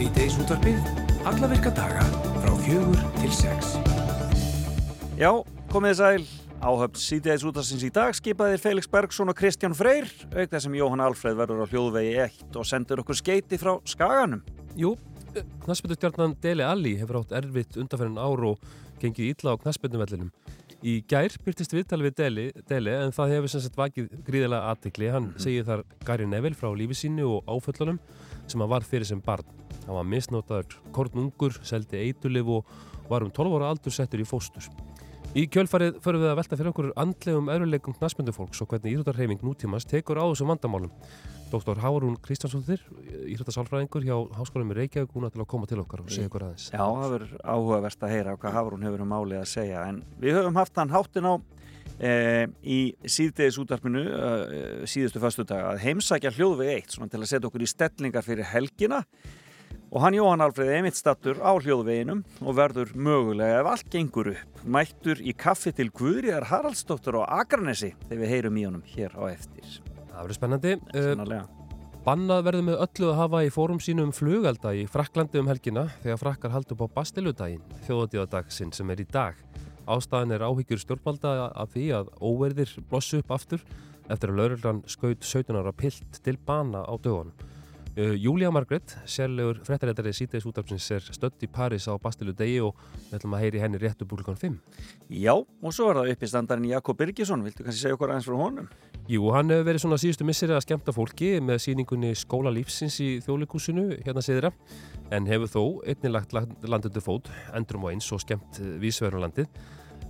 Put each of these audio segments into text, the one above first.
Síðdeis útvarpið, alla virka daga frá fjögur til sex. Já, komið sæl. Áhöfn síðdeis útvarpsins í dag skipaðir Felix Bergsson og Kristján Freyr, auk þess sem Jóhann Alfreð verður á hljóðvegi 1 og sendur okkur skeiti frá Skaganum. Jú, knastbyrnustjarnan Dele Alli hefur átt erfitt undanferðin ár og gengið illa á knastbyrnuvellinum. Í gær byrtist viðtal við Dele, Dele en það hefur sem sagt vakið gríðilega aðtikli. Hann segir þar Gary Neville frá lífi sínu og áföllunum sem hann var fyrir sem barn. Hann var misnótaður kornungur, seldi eitulif og var um 12 ára aldur settur í fóstur. Í kjölfarið förum við að velta fyrir okkur andlegum öruleikum knastmyndufólks og hvernig íþróttarheiming nútímas tekur á þessum vandamálum. Dr. Hárún Kristjánsson-þir, íþróttasálfræðingur hjá Háskólanum í Reykjavík, hún ætla að koma til okkar og segja ykkur aðeins. Já, það verður áhugavert að heyra hvað Hárún hefur um málið að segja. En við höfum haft hann háttin á e, í síðdeðis útvarpinu e, síðustu fastu dag að heimsækja hljóðveg eitt til að setja okkur í stellingar fyrir helgina og hann Jóhann Alfreð emitt stattur á hljóðveginum og verður mögulega ef allt gengur upp mættur í kaffi til Guðriðar Haraldsdóttur á Akranesi þegar við heyrum í honum hér á eftir Það verður spennandi. Sannarlega. Bannað verður með öllu að hafa í fórum sínum flugelda í Fraklandi um helgina þegar frakkar haldur upp á Bastiludaginn, þjóðatíðadagsinn sem er í dag. Ástæðan er áhyggjur stjórnvalda af því að óverðir blossu upp aftur eftir að lauruglan skaut 17 ára pilt til bana á dögunum. Uh, Júlia Margret, sérlegur fréttaréttari síteis útafsins er stödd í Paris á Bastilu degi og við ætlum að heyri henni réttu búrlugan 5. Já, og svo er það uppi standarinn Jakob Birgisson, viltu kannski segja okkur aðeins frá honum? Jú, hann hefur verið svona síðustu misseri að skemmta fólki með síningunni Skóla lífsins í þjóðleikúsinu hérna siðra en hefur þó einnig lagt landundu fót, endurum og eins og skemmt vísverðum landið.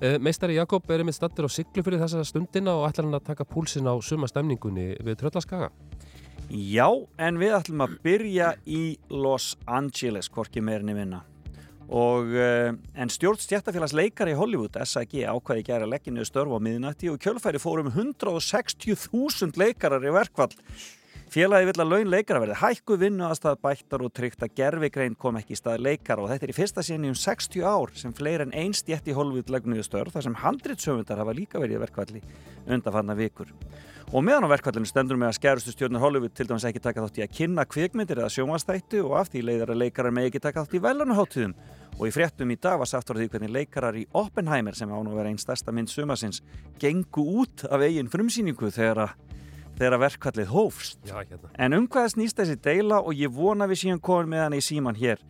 Uh, meistari Jakob er með stattur á siglu fyrir þessa stundina og ætlar hann að taka púlsin á suma stemningunni við Tröllaskaga. Já, en við ætlum að byrja í Los Angeles, hvorki meirinni vinna. Og, uh, en stjórn stjættafélags leikar í Hollywood, SAG, ákvaði gæra legginu störf á miðnætti og kjölfæri fórum 160.000 leikarar í verkvall. Félagi vill að laun leikara verði hækku vinnu aðstæð bættar og tryggt að gerfigrein kom ekki í stað leikara og þetta er í fyrsta sinni um 60 ár sem fleiri en einn stjætt í Hollywood legnuðu störf þar sem handritsöfundar hafa líka verið í verkvalli undanfanna vikur. Og meðan á verkvallinu stendur með að skærustu stjórnur Hollywood til dæmis ekki taka þátt í að kynna kvikmyndir eða sjómanstættu og af því leiðar að leikarar með ekki taka þátt í velunaháttuðum. Og í fréttum í dag var sagt frá því hvernig leikarar í Oppenheimer sem án að vera einn stærsta mynd sumasins gengu út af eigin frumsýningu þegar að þegar verkvallið hófst. Já, hérna. En um hvað snýst þessi deila og ég vona við síðan komum með hann í síman hér.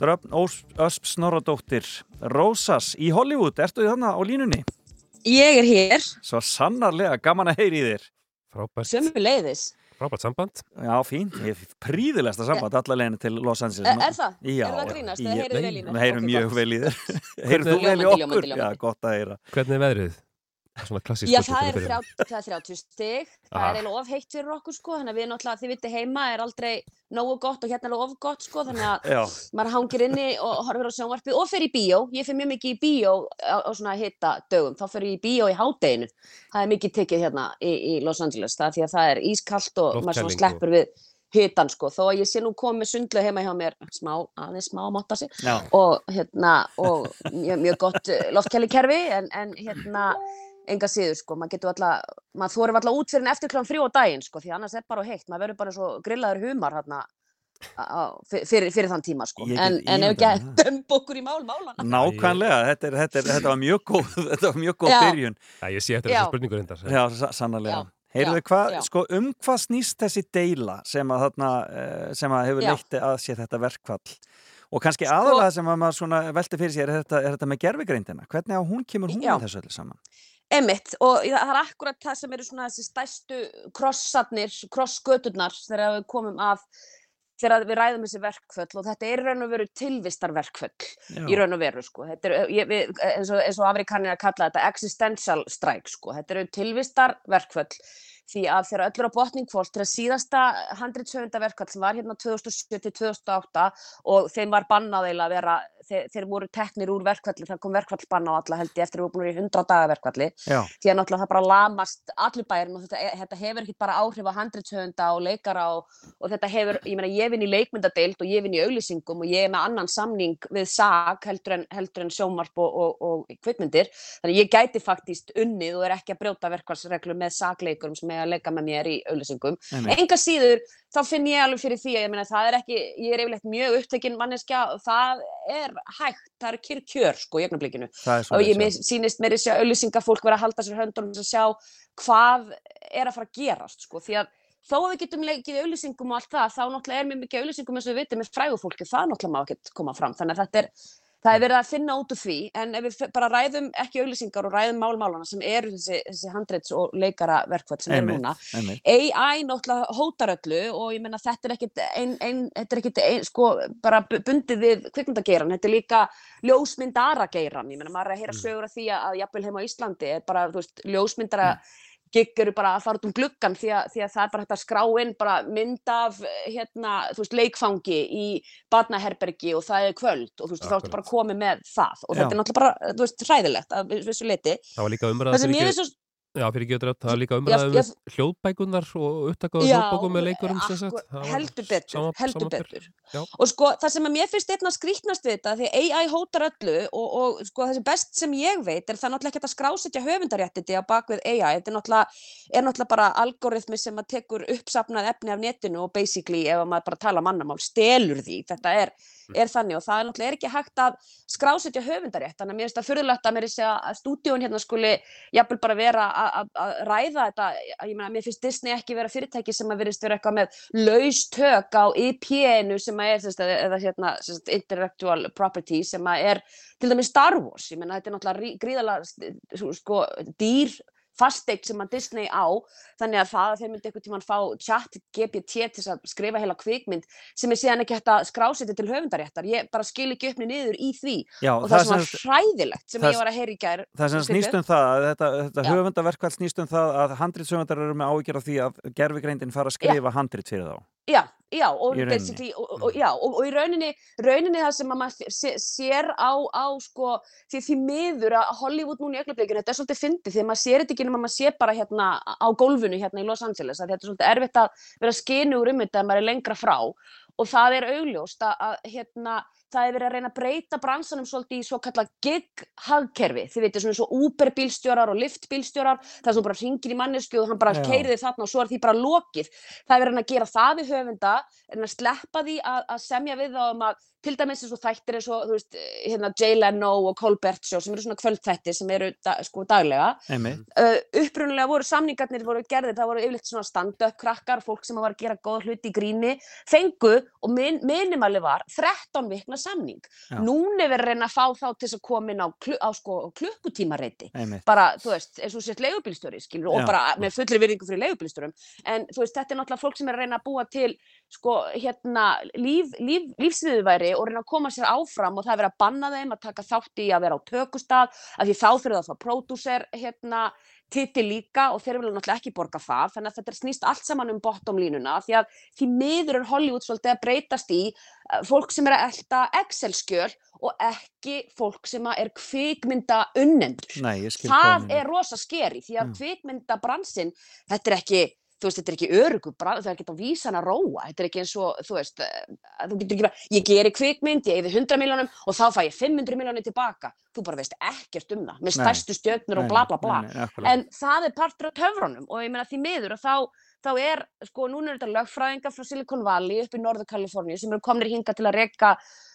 Dröfn Ösp Snorradóttir, Rósas í Hollywood, ertu þannig á línunni? Ég er hér, Svo sannarlega gaman að heyri í þér. Frábært, sömu leiðis. frábært samband. Já, fín, ég er príðilegsta samband allar leginn til Los Angeles. Er, er það? Já, er það að grínast? Eða heyrið vel í mér? Við heyrum Ok, mjög vel í þér. Heyrðu þú vel í Ljómandi, okkur? ljómandi, Já, gott að heyra. Hvernig er veðrið? Svona klassísk Já, það er, að byrja með. þrjá, það er 30 stig, það Ah. er eiginlega of heitt fyrir okkur sko, þannig að við náttúrulega, þið vitið heima, er aldrei nógu gott og hérna er of gott sko, þannig að Já, maður hangir inni og horfir á sjónvarpið og fer í bíó, ég fer mjög mikið í bíó á, á svona hitta dögum, þá fer ég í bíó í hádeginu, það er mikið tekið hérna í, í Los Angeles, það er því að það er ískallt og maður svona Loftkæling sleppur við hitan sko, þó að ég sé nú komið sundlu heima hjá mér, smá, aðeins smá að motta sig. Já. og hérna, og mjög, mjög gott loftkælikerfi en, en hérna, enga síður sko, maður getur alltaf, maður þorir alltaf út fyrir en eftir klán þrjú á daginn sko, því annars er bara heitt, maður verður bara svo grillaður humar hérna á- fyrir, fyrir þann tíma sko, en, en ef ekki að dömba okkur í mál málana. Nákvæmlega, þetta, er, þetta, er, þetta var mjög góð, þetta var mjög góð Já. byrjun. Já, ég sé eftir Já. þessu spurningu reyndar. Já, sa- sannarlega. Já, Heyrðu, já. sko, um hvað snýst þessi deila sem að, þarna, eh, sem að hefur Já. leitt að sé þetta verkfall? Og kannski Sko- aðalega sem að maður svona velti fyrir sér er þetta, er þetta með gerfigreindina. Hvernig á hún kemur hún þessu öllu saman? Emmitt, og það er akkurat það sem eru svona þessi stærstu krossarnir, krossgöturnar þegar við komum að þegar við ræðum þessi verkföll og þetta er í raun og veru tilvistarverkföll í Já, raun og veru sko. Þetta er, ég, við, eins og, eins og Amerikanir að kalla þetta existential strike sko. Þetta eru tilvistarverkföll því að þegar öllur á botningfólk til að síðasta handritsöfundaverkvall sem var hérna 2007-2008 og þeim var bannað eiginlega að vera, þeir, þeir voru teknir úr verkvalli, það kom verkvallbanna á alla held ég eftir að við vorum búin í 100 daga verkvalli já, því að náttúrulega það bara lamast allir bærin og þetta, þetta hefur ekki bara áhrif á handritsöfunda og leikara og, og þetta hefur, ég meina ég vinn í leikmyndadeild og ég vinn í auglýsingum og ég er með annan samning við SAG heldur en, heldur en sjómarp og, og, og kvikmyndir. Þannig ég gæti faktist unnið og er ekki að brjóta verkvallsreglu með SAG-leikurum sem er að leika með mér í auglýsingum. Enga síður þá finn ég alveg fyrir því að ég meina það er ekki, ég er yfirleitt mjög upptekinn manneskja og það er hægt, það er kyrr kjör sko í er og ég svoleiðis, mér, sýnist meiri sér auðlýsingar fólk vera að halda sér höndunum að sjá hvað er að fara að gerast sko því að þó að við getum leikið auðlýsingum og allt það, þá náttúrulega er mjög mikið auðlýsingum eins og við vitum með frægufólki, það náttúrulega má ekki koma fram, þannig að þetta er, það er verið að finna út úr því, en ef við bara ræðum ekki auðlýsingar og ræðum málmálana sem eru þessi, þessi handreits og leikara verkvall sem eru núna. AI náttúrulega hótar öllu og ég meina þetta er ekkit ein, ein, þetta er ekkit ein, sko bara bu- bundið við kvikmyndageiran, þetta er líka ljósmyndara geiran, ég meina maður er að heyra sögur af því að, jafnvel heima á Íslandi er bara, þú veist, ljósmyndara gigg eru bara að fara út um gluggan því að, því að það er bara hægt að skrá inn bara mynd af hérna, veist, leikfangi í barnaherbergi og það er kvöld og þú veist, þá ertu bara komið með það og Já. þetta er náttúrulega bara, þú veist, hræðilegt að vissu leiti. Það var líka umræða Það sem ég svo, Já, fyrir ekki það líka já. um hljóðbækunar og upptakaðu Já, hljóðbækum með leikurum heldur betur, sama- heldur samanber. betur. Og sko það sem að mér finnst einna skrýtnast við þetta, því AI hótar öllu og, og sko það sem best sem ég veit er það náttúrulega ekki að skrásetja höfundaréttindi á bakvið AI, þetta er náttúrulega, er náttúrulega bara algoritmi sem að tekur uppsafnað efni af netinu og basically ef að maður bara tala mannamál, stelur því, þetta er, er þannig og það er náttúrulega er ekki hægt að skrásetja höfundarétt, þannig að mér finnst það að að að- að að ræða þetta, ég meina, mér finnst Disney ekki vera fyrirtæki sem að verðist vera eitthvað með laus tök á IP-inu sem að er, sem sagt, eða hérna, intellectual property sem að er til dæmis Star Wars, ég meina, þetta er náttúrulega rí- gríðarlega, st- sko, dýr fasteign sem að Disney á þannig að það að þeir myndi einhvern tímann fá chat GPT til að skrifa heila kvikmynd sem er síðan ekki hægt að skrásetja til höfundaréttar, ég bara skil ekki uppni niður í því Já, og það, sem var hræðilegt sem það- ég var að heyra í gær Það sem snýst um það, að þetta, þetta Já. höfundaverkvall snýst um það að handritsöfundar eru með áhyggjur af því að gerfigreindin fara að skrifa handrit fyrir þá. Já, já, og, og, og, og, já, og, í rauninni, rauninni það sem að maður sé, sér á, á sko, því því miður að Hollywood núna í augnablikinu, þetta er svolítið fyndið því að maður sér þetta ekki nema maður sér bara hérna á gólfinu hérna í Los Angeles, þetta er svolítið erfitt að vera skinugur um þetta að maður er lengra frá. Og það er augljóst að, að hérna, það er verið að reyna að breyta bransanum svolítið í svo kallað gig-hagkerfi, þið veitir svona svo Uber-bílstjórar og Lyft-bílstjórar, það er svona bara hringir í mannesku og hann bara Já. keiriði þarna og svo er því bara lokið. Það er verið að gera það við höfunda, en að sleppa því að, að semja við þá um að til dæmis eins og þættir eins og, þú veist, hérna Jay Leno og Colbert Show sem eru svona kvöldþættir sem eru da, sko daglega. Uh, upprunalega voru samningarnir voru gerðir, það voru yfirleitt svona stand-up krakkar, fólk sem var að gera góða hluti í gríni, fengu og min, minimali var 13 vikna samning. Já. Núna er að reyna að fá þá til þess að koma inn á, klu, á sko, klukkutímareiti bara, þú veist, eins og þú sért leigubílstjóri, skilur, og Já. bara með fullri virðingu fyrir leigubílstjórum, en þú veist, þetta er náttúrulega fólk sem er að reyna að búa til, sko, hérna, líf, líf, lífsviðværi og reyna að koma sér áfram og það er verið að banna þeim að taka þátt í að vera á tökustað, af því þá fyrir það að fá pródúser, hérna, titil líka og þeir vilja náttúrulega ekki borga það, þannig að þetta snýst allt saman um bottom línuna, því að því miður er Hollywood svolítið að breytast í uh, fólk sem er að elta Excel-skjöl og ekki fólk sem er kvikmynda unnendur Nei, það er rosa skeri því að Já. kvikmyndabransin þetta er ekki, þú veist, þetta er ekki örugu það er ekki á vísan að róa þetta er ekki eins og, þú veist, eh, þú getur ekki bara ég geri kvikmynd, ég eði 100 miljónum og þá fæ ég 500 miljónum tilbaka. Þú bara veist ekkert um það, með stærstu stjörnur og bla bla bla. nei, nei, en það er partur af töfrunum og ég meina því miður að þá þá er, sko, núna er þetta lögfræðingar frá Silicon Valley upp í Norður Kaliforníu sem eru komnir hinga til að reka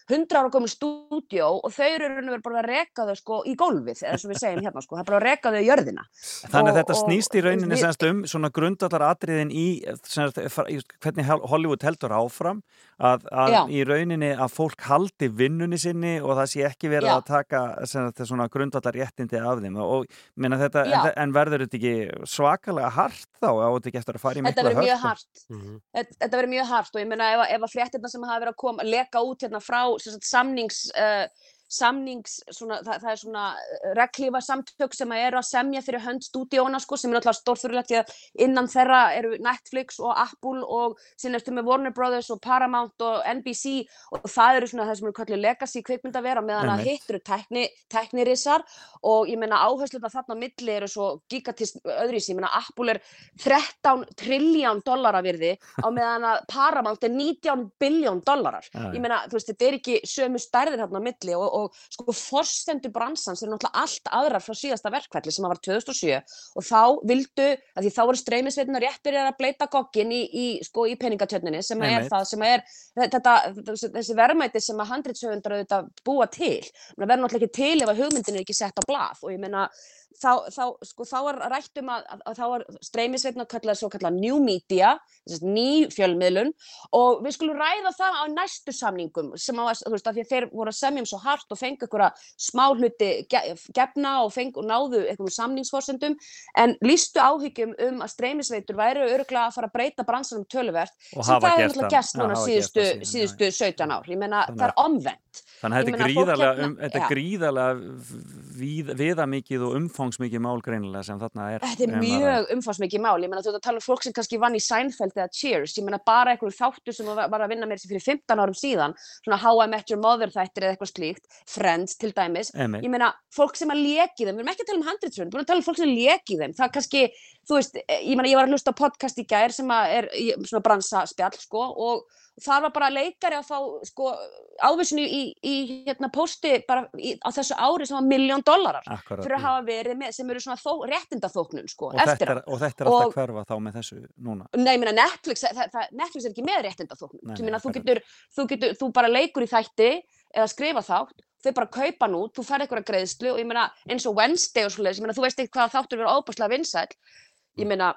100 ára komið stúdjó og þau eru bara að reka þau sko í gólfið, eða sem við segjum hérna sko, það er bara að reka þau í jörðina. Þannig að þetta snýst í rauninni við- semst um svona grundallar atriðin í, sem sagt, fa- í hvernig Hol- Hollywood heldur áfram að, að í rauninni að fólk haldi vinnunni sinni og það sé ekki verið Já. að taka sem sagt, svona grundallar réttindi af þeim og minna, þetta, Já. en, en verður þetta ekki svakalega hart þá á þetta ekki eftir að fara í Þetta mikla verður mjög hörku? hart. Mhm. Þetta þetta verður mjög hart og ég meina ef, að- ef að fréttirna sem hafa verið að koma, leka út hérna frá samnings, uh, samnings, svona, það, það er svona uh, reglífa samtök sem að eru að semja fyrir hönd stúdíóna sko, sem er alltaf stórfyrirlegt því að innan þeirra eru Netflix og Apple og síðan eftir með Warner Brothers og Paramount og NBC og það eru svona það sem eru kallið legacy kvikmynd að vera meðan að hitt eru tækni, tæknirissar og ég meina áhersluna þarna á milli eru svo gigatist öðris, ég meina Apple er 13 trilljón dollara virði á meðan að Paramount er 19 biljón dollarar. Ég meina, þú veist, þetta er ekki sömu stærðir hérna á milli og, og og sko forstendur bransans eru náttúrulega allt aðrar frá síðasta verkfælli sem var 2007 og þá vildu, að því þá voru streymisveitunar réttur að bleita goggin í, í, sko, í peningatjörninni sem er það sem er þetta, þessi verðmæti sem að handritsöfundar auðvitað búa til, það verður náttúrulega ekki til ef að hugmyndin er ekki sett á blað. Og ég meina þá, þá, sko, þá er rætt um að, að, að þá er streymisveitna kallað svo kallað new media, ný fjölmiðlun og við skulum ræða það á næstu samningum sem að, þú veist, að því að þeir voru að semja um svo hart og fengu einhverja smá hluti ge, gefna og, fengu, og náðu einhverjum samningsforsendum en lístu áhyggjum um að streymisveitur væri öruglega að fara að breyta bransanum töluvert Og sem það er gert Já, núna síðustu, síðustu 17 ár, ég meina Þannig það er omvendt. Þannig að þetta er gríðarlega, hérna- um, gríðarlega við, viðamikið og umfangsmikið mál greinilega sem þarna er. Þetta er um að mjög umfangsmikið mál, ég meina þú ert að tala um fólk sem kannski vann í Seinfeld eða Cheers, ég meina bara einhverju þáttur sem var að vinna með þessi fyrir 15 árum síðan, svona How I Met Your Mother þættir eða eitthvað slíkt, Friends til dæmis, Einmitt. ég meina fólk sem að leki þeim, við erum ekki að tala um handritsrun, við erum að tala um fólk sem leki þeim, það kannski, þú veist, eh, ég meina ég var að hlusta podcast í gær sem að er svona bransaspjall, sko, og þar var bara leikari að fá, sko, ávísinu í, í, hérna, posti bara í, á þessu ári sem var miljón dollarar Akkurat. fyrir að hafa verið með, sem eru svona þó, réttindaþóknun, sko, og, þetta er, og þetta er alltaf hverfa þá með þessu núna. Nei, meina Netflix, það, það, Netflix er ekki með réttindaþóknun. Nei, nei, meina, þú það getur, þú getur, þú bara leikur í þætti eða skrifa þátt, þau bara kaupa út, þú færð eitthvað greiðslu og ég meina eins og Wednesday og svoleiðis, ég meina þú veist eitthvað að þáttur verið óbúslega vinsæll. Ég meina,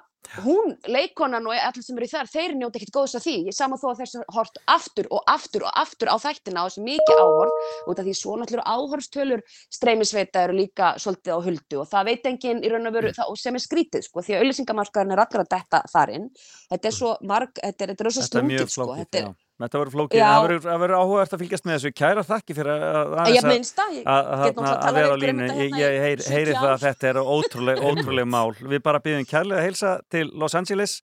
hún, leikonan og allir sem eru þar, þeir njóti ekkert góðs af því. Ég sama þó að þessi hort aftur og aftur og aftur á þættina á þessu mikið áhorf út af því svo náttúrulega áhorfstölur streymisveita eru líka svolítið á huldu og það veit enginn í raun og veru, og sem er skrítið sko, því að auðlýsingamarkaðurinn er allir að detta þar inn. Þetta er svo marg, þetta er, þetta er svo Þetta er mjög slungið sko. Þetta er, verður flókið, það verður, áhugavert að fylgjast með þessu. Kæra þakki fyrir að, að, ég aðeins að, minnst það, ég að, get að, náttúrulega að talað vera á ykkur um línu. þetta Ég, ég í heyri, 70 heyri það að þetta er ótrúleg, ótrúleg mál. Við bara byggjum kærlega að heilsa til Los Angeles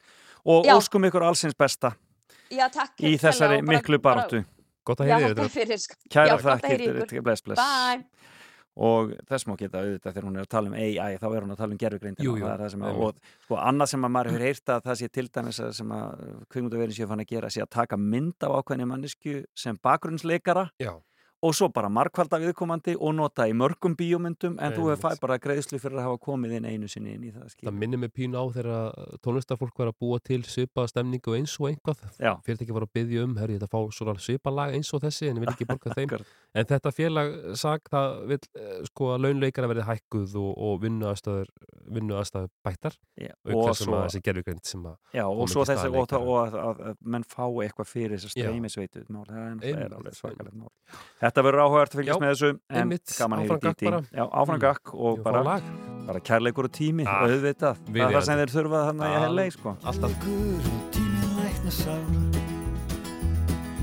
og Já. óskum ykkur allsins besta Já, takk. í þessari bara- miklu baráttu. Gott að heyri þetta. Kæra ykkur. bless, bless. Bye. Og þess má geta auðvitað þegar hún er að tala um AI þá er hún að tala um gerfugrindina það er það að, og sko annað sem að maður hefur heyrt að það sé til dæmis að sem að kvikmyndaverin sé fann að gera sé að taka mynd af ákveðni mannesku sem bakgrunnsleikara Já, og svo bara markvalda viðkomandi og nota í mörgum bíómyndum en þú Einmitt. hefur fæ bara greiðslu fyrir að hafa komið inn einu sinni inn í það það skil. minnir mig pínu á þegar tónlistafólk var að búa til svipaða stemningu eins og einhvað. Já. Fyrirtæki var að byggja um, herri, þetta fá svona svipalag eins og þessi en ég vil ekki borga þeim. En þetta félag sag það vil eh, sko að launleikara verði hækkuð og, og vinnuaðstæður vinnuaðstæður bættar auk og svo, að þessi gerfugrind sem að já, og svo þessi og, og að, að, að menn fá eitthvað fyrir þess að Já. streymisveitu. Mál, það er, alveg svakalegt mál. Þetta verður áhugavert að fylgjast með þessu en einmitt, gaman að heyra áfram í. Já, áfram Mm. gakk og bara bara kærleikur og tími, Ah, auðvitað. það er það sem þeir þurfa þannig í Ah. LA sko. alltaf.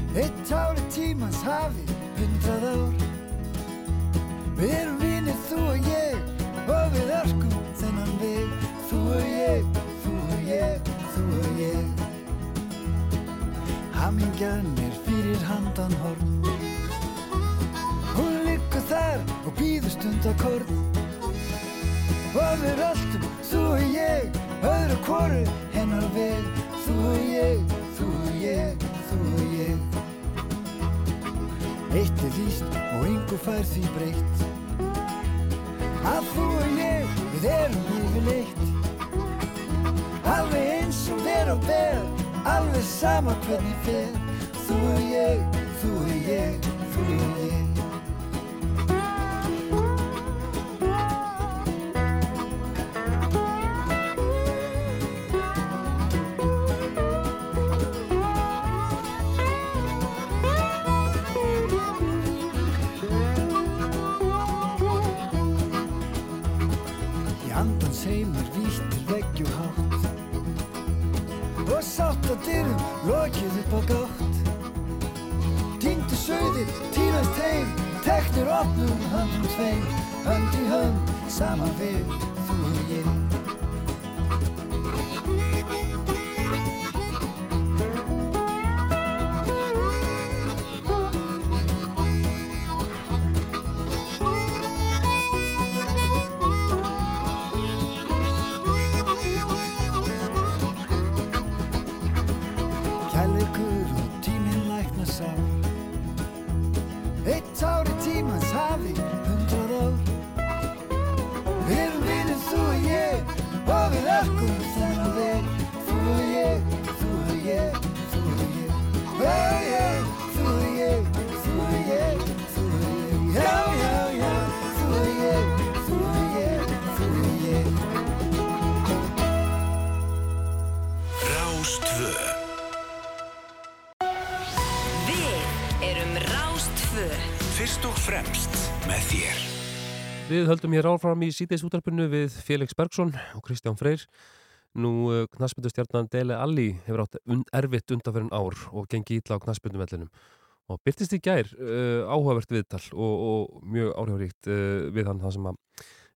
Og Eitt ári tímans hafi hundrað ár. Við erum vinir þú og ég Og við öskum þennan veg. Þú og ég, þú og ég, þú og ég. Hamingjan er fyrir handan horn. Hún liggur þar og býður stundakorn Og við röltum, þú og ég, öðru hvoru hennar ég, þú og ég, þú og ég Eitt er víst og yngu fær því breytt. Að þú og ég, við erum yfirleitt Alveg eins og ver og ber, alveg sama hvernig fer. Þú og ég, þú og ég, þú og ég Og sátt á dyrum lokið upp á gátt. Týndu sögðir, týnast heim Teknir opnum höndum tveim. Hönd í hönd, saman við þú og ég bavi într-un rând Vin, vin, Við höldum hér áfram í síðdeis útarpinu við Félix Bergson og Kristján Freyr. Nú uh, knaspindustjarnan Dele Alli hefur átt erfitt undanferðin ár og gengi ítla á knaspindumellinum. Og byrtist í gær uh, áhugavert viðtal og, og mjög áhrifaríkt uh, við hann það sem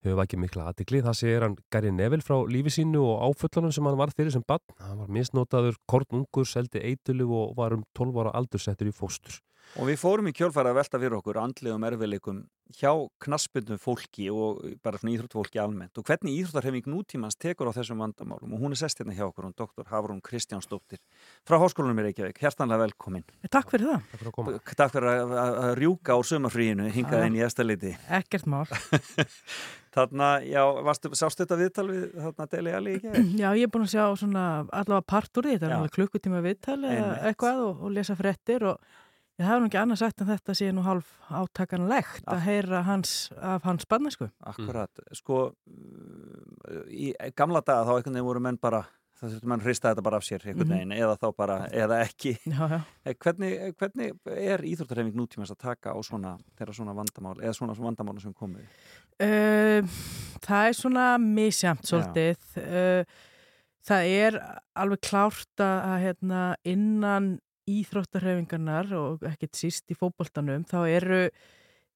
hefur vakið mikla aðtikli. Það segir hann Gary Neville frá lífi sínu og áföllunum sem hann var fyrir sem bann. Hann var misnotaður, kornungur, seldi eitulu og var um 12 ára aldur settur í fóstur. Og við fórum í kjölfæra að velta fyrir okkur andlegum erfiðleikum hjá knaspundum fólki og bara svona íþróttfólki almennt og hvernig íþróttarhefing nútímans tekur á þessum vandamálum og hún er sest hérna hjá okkur, hún doktor Hafrún Kristjánsdóttir frá Háskólanum í Reykjavík, hjertanlega velkomin. Takk fyrir það. Takk fyrir að koma. Takk fyrir að, að, að rjúka á sumarfríinu, hingað Já. inn í eftirliti. Ekkert mál. Þarna, já, varstu, sástu þetta viðtal við þarna Deli Ali ekki? Já, ég er búin að sjá svona allavega part úr því, þetta er alveg klukkutíma viðtal eða eitthvað og, og lesa fréttir og ég hafa nú ekki annað sagt en þetta sé nú hálf átakanlegt að heyra hans, af hans barnesku. Akkurat, sko uh, í gamla daga þá einhvern veginn voru menn bara það þurftu menn hrista þetta bara af sér einhvern Mhm. veginn eða þá bara, eða ekki Já, já. Eh, hvernig, hvernig er íþróttarhefing nútímans að taka á svona, þeirra svona vandamál eða svona vandamál sem komið Uh, það er svona misjamt svolítið. Uh, það er alveg klárt að hérna, innan íþróttarhefingarnar og ekkert síst í fótboltanum þá eru,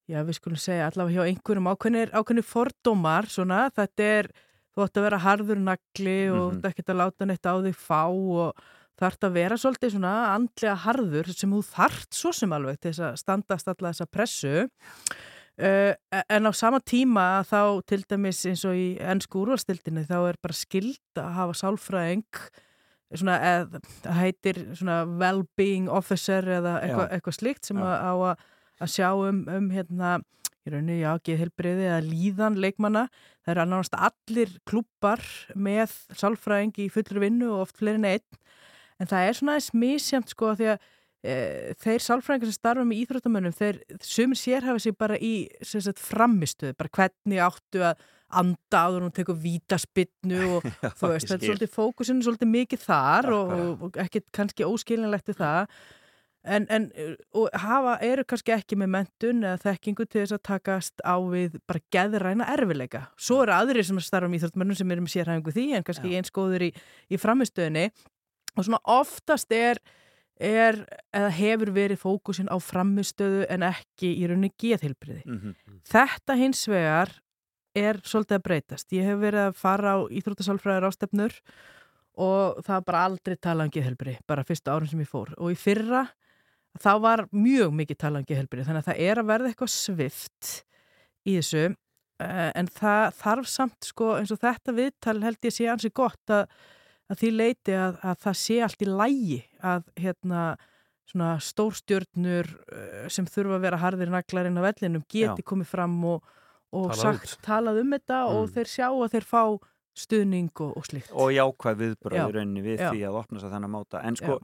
já við skulum segja allavega hjá einhverjum ákveðnir, ákveðnir fordómar svona, þetta er þú ætti að vera harður nagli og þú ætti ekkert að láta neitt á þig fá og þarft að vera svolítið svona andlega harður sem þú þart svo sem alveg til þess að standast alla þessa pressu. Uh, en á sama tíma þá til dæmis eins og í ennsku úrvalstildinni þá er bara skild að hafa sálfræðing svona, eð, það heitir well-being officer eða eitthvað, Já. eitthvað slíkt sem að, á að, að sjá um, um hérna, í rauninni, já, geðhelbriði eða líðan leikmanna. Það eru annars allir klúpar með sálfræðing í fullri vinnu og oft fleiri en einn. En það er svona aðeins misjamt sko því að e, þeir sálfræðingar sem starfa með íþróttamönnum, þeir sumir sérhafa sig bara í sagt, framistuð, bara hvernig áttu að anda áður hún tekur vítaspinnu og Já, þú veist, þetta er svolítið fókusinn er svolítið mikið þar og, og, og ekkit kannski óskilinlegt við það en, en og hafa, eru kannski ekki með mentun eða þekkingu til þess að takast á við bara geðræna erfileika svo eru aðrir sem starfa með íþróttamönnum sem eru með sérhæfingu í því en kannski Já. eins góður í, í framistöðinni og svona oftast er er, eða hefur verið fókusin á framistöðu en ekki í rauninni geðhilbriði. Mhm. Þetta hins vegar er svolítið að breytast. Ég hef verið að fara á íþróttasálfræðar ástefnur og það var bara aldrei talað um geðhelbri, bara fyrstu árum sem ég fór. Og í fyrra þá var mjög mikið talað um geðhelbri, þannig að það er að verða eitthvað svift í þessu. Eh, En það þarf samt sko eins og þetta viðtal held ég sé ansi gott að, að því leiti að, að það sé allt í lægi að hérna svona stórstjörnur eh, sem þurfa að vera harðir naglar inn á vellinum geti Já. komið fram og, og Talað sagt, talað um þetta og Mm. þeir sjá að þeir fá stuðning og, og slíkt. og jákvæð viðbröð Já. í rauninni við Já. því að opna sér þennan máta en sko,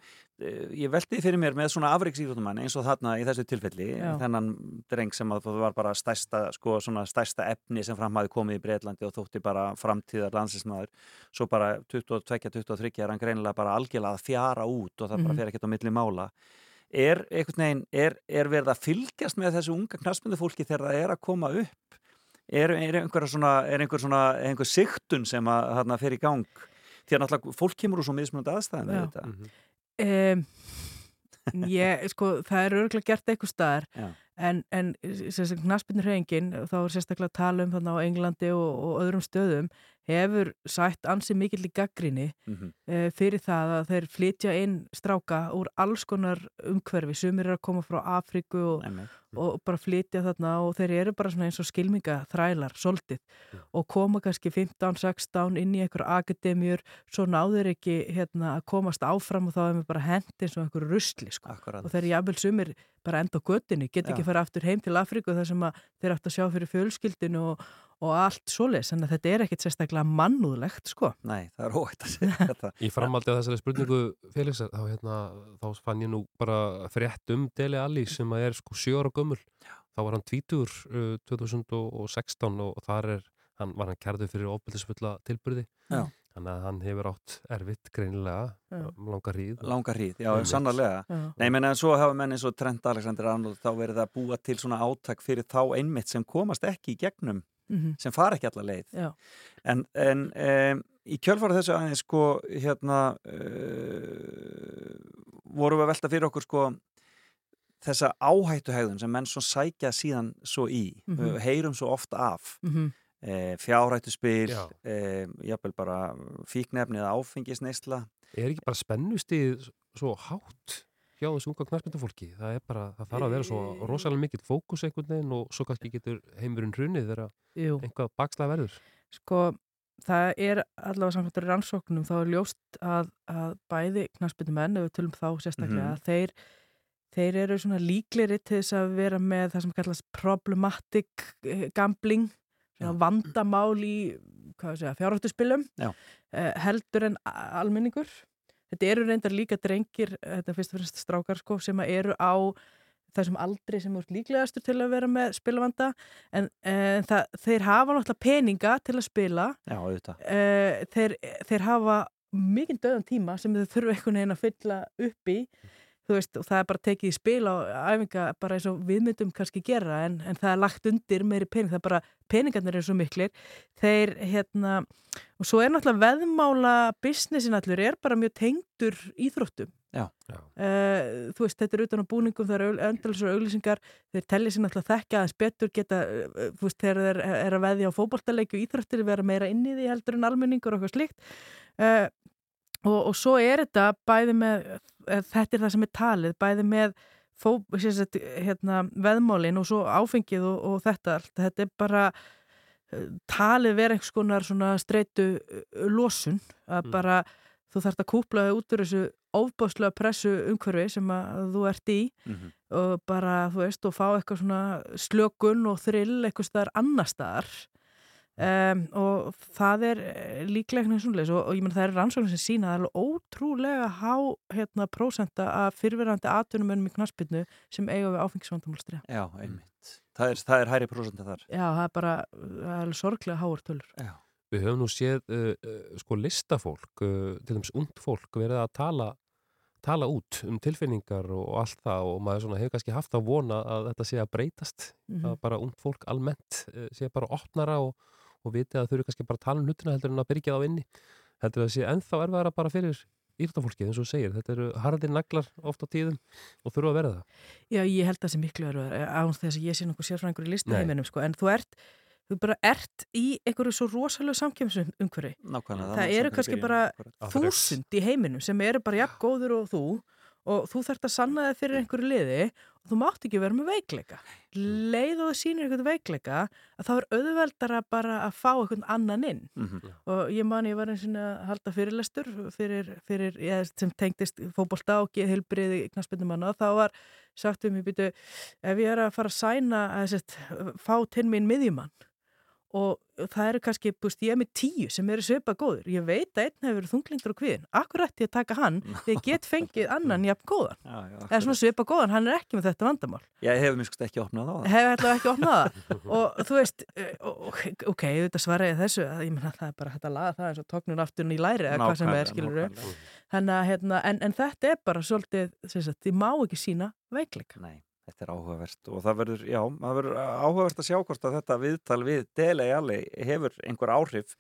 eh, ég velti fyrir mér með svona afreiksýrútumann eins og þarna í þessu tilfelli Já. þennan dreng sem að það var bara stærsta, sko, svona stærsta efni sem fram hafi komið í Breitlandi og þótti bara framtíðar landsinsmaður svo bara 22-23 er hann greinilega bara algjörlega að fjara út og það bara Mhm. fer ekkert á milli mála er veginn, er, er verið að fylgjast með þessu unga knaspindu fólki þegar það er að koma upp er, er einhver svona, er einhver svona einhver siktun sem að þarna fer í gang því að náttúrulega fólk kemur úr svo mismunandi aðstæðum með þetta Mhm. Um, ég, sko, það er örgulega gert eitthvað staðar Já. en, en knaspinnur hreyingin, þá er sérstaklega að tala um þannig á Englandi og, og öðrum stöðum hefur sætt ansi mikill í gaggrinni mm uh, fyrir það að þeir flytja inn stráka úr alls konar umhverfi, sumir eru að koma frá Afríku og, og bara flytja þarna og þeir eru bara eins og skilminga þrælar, soldið og koma kannski 15-16 inn í einhver akademjur, svo náður ekki hérna, að komast áfram og þá mér bara hendi eins og einhver rusli sko. Og þeir jafnvel sumir bara enda á göttinni, get ekki Já. fara aftur heim til Afríku þar sem að þeir átt að sjá fyrir fjölskyldinu og, og allt þannig að þetta er ekkit sérstaklega mannúðlegt sko. Nei, það er óætt að segja þetta Í framaldi að þessari spurningu Felix, þá, hérna, þá fann ég nú bara frétt um Dele Alli sem að er sko sjö ára gömul. Þá var hann tvítur uh, 2016 og þar er, hann, var hann kærður fyrir ofbeldisfulla tilbyrði. Já. Þannig að hann hefur átt erfitt greinilega, Já. um langa hríð. Langa hríð, já, Einmitt. sannarlega. Já. Nei, menn en svo hafa menn eins og Trent Alexander Arnold þá verið að búa til svona átak fyrir þá einmitt sem komast ekki í gegnum, Mhm. sem fara ekki alla leið. Já. En, en um, í kjölfara þessu aðeins sko, hérna, uh, vorum við að velta fyrir okkur sko þessa áhættuhegðun sem menn svo sækja síðan svo í, Mhm. við heyrum svo ofta af. Mhm. E, fjárhættuspil, Já. e, jafnvel bara fíknefni eða áfengisneisla. Er ekki bara spennustíð svo hátt hjá þessu unga knarspindafólki? Það er bara, það þarf að vera svo rosalega mikill fókus einhvern veginn og svo kannski getur heimurinn hrunið þegar einhvað bakstað verður. Sko, það er allavega samkvæmtur rannsóknum, þá er ljóst að, að bæði knarsbyttumenn, ef við tölum þá sérstaklega, Mhm. þeir, þeir eru svona líkleri til þess að vera með það sem kallast problematic eh, gambling, vandamál í, fjárhættuspilum, Já. eh, heldur en a- almenningur. Þetta eru reyndar líka drengir, þetta er fyrst og fremst strákar sko, sem eru á þessum aldri sem er líklegastur til að vera með spilavanda en, en það, þeir hafa náttúrulega peninga til að spila Já, auðvitað. uh, þeir, þeir hafa mikinn döðan tíma sem þeir þurfa einhvern veginn að fylla upp í þú veist, og það er bara tekið í spil á æfinga bara eins og við myndum kannski gera en, en það er lagt undir meiri pening það er bara, peningarnir eru svo miklir þeir, hérna, og svo er náttúrulega veðmála businessin allur er bara mjög tengdur íþróttum Já. Já. Uh, þú veist, þetta er utan á búningum, það eru öndalisur auglýsingar, þeir telli sér náttúrulega þekka aðeins betur, geta, uh, þú veist, þegar þeir er að veðja á fótboltaleiki og íþróttir vera meira inn í því heldur en almenningur og eitthvað slíkt uh, og, og svo er þetta bæði með, uh, þetta er það sem er talið, bæði með fó, sagt, hérna, veðmálin og svo áfengið og, og þetta allt, þetta er bara uh, talið vera einhvers konar svona streitu losun, að Mm. bara þú þarfst að kúpla þig út úr þessu ofbáslega pressu umhverfi sem að þú ert í Mm og bara, þú veist, og fá eitthvað svona slökun og þrill eitthvað staðar annar staðar um, og það er eh, líklega eitthvað svonleis og, og ég menn það er rannsóknir sem sína að það er alveg ótrúlega há hérna prósenta af fyrverandi atvinnumönnum í knaspinu sem eiga við áfengisvandamálstri. Já, einmitt. Það er, það er hæri prósenta þar. Já, það er bara, það er alveg sorglega háur tölur. Já. Við höfum nú séð uh, sko listafólk, uh, til dæmis und fólk verið að tala, tala út um tilfinningar og allt það og maður hefur kannski haft að vona að þetta sé að breytast, Mhm. að bara und fólk almennt sé bara opnara og, og viti að þau eru kannski bara að tala um hlutina heldur en að byrja það á inni. Heldur að það sé ennþá erfæðara bara fyrir íþróttafólkið eins og þú segir. Þetta eru harðir naglar oft á tíðum og þurfa að vera það. Já, ég held að það sé miklu erfið án þess að ég sé nokkuð sérfræðingur í listaheiminum sko, en þú ert, þú bara ert í einhverju svo rosalega samkjömsum. Nákvæmlega. Það má eru sem kannski bara þúsund í heiminum sem eru bara jafn góður og þú og þú þarft að sanna þig fyrir einhverju liði og þú mátt ekki vera með veikleika. Leið og það sýnir einhvern veikleika að þá er auðveldara bara að fá einhvern annan inn. Mhm. Og ég man, ég var eins og að halda fyrirlestur fyrir, fyrir ég, sem tengdist fótbolta og heilbriði knaspindumanna og þá var sagt um, ég byrju, ef ég er að fara að sæna, að sett, fá til mín miðjumann og það eru kannski, búst, ég er með tíu sem eru svipað góður. Ég veit að einn hefur verið þunglindur á kviðin. Akkur ætti ég að taka hann þegar ég get fengið annan jafn góðan. Já, Eða svona svipað góðan, hann er ekki með þetta vandamál. Ég hef mjög sko ekki opnað á það. Hefur ætlaði ekki opnað það. Og þú veist, eh, ok, ok, þetta svara ég þessu, að ég menna það er bara hægt að laga það eins og tóknun afturinn í læri eða hvað sem er, skilur við. að, hérna, en, en þetta er bara svolítið, þetta er áhugavert og það verður, já, það verður áhugavert að sjá hvort að þetta viðtal við Dele Alli hefur einhver áhrif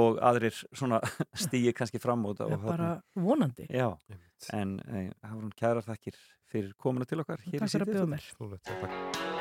og aðrir svona stýi kannski fram út Það er bara vonandi. Já, en e, hafa hún kærar þakkir fyrir komuna til okkar hér Takk í fyrir að bjóða mér.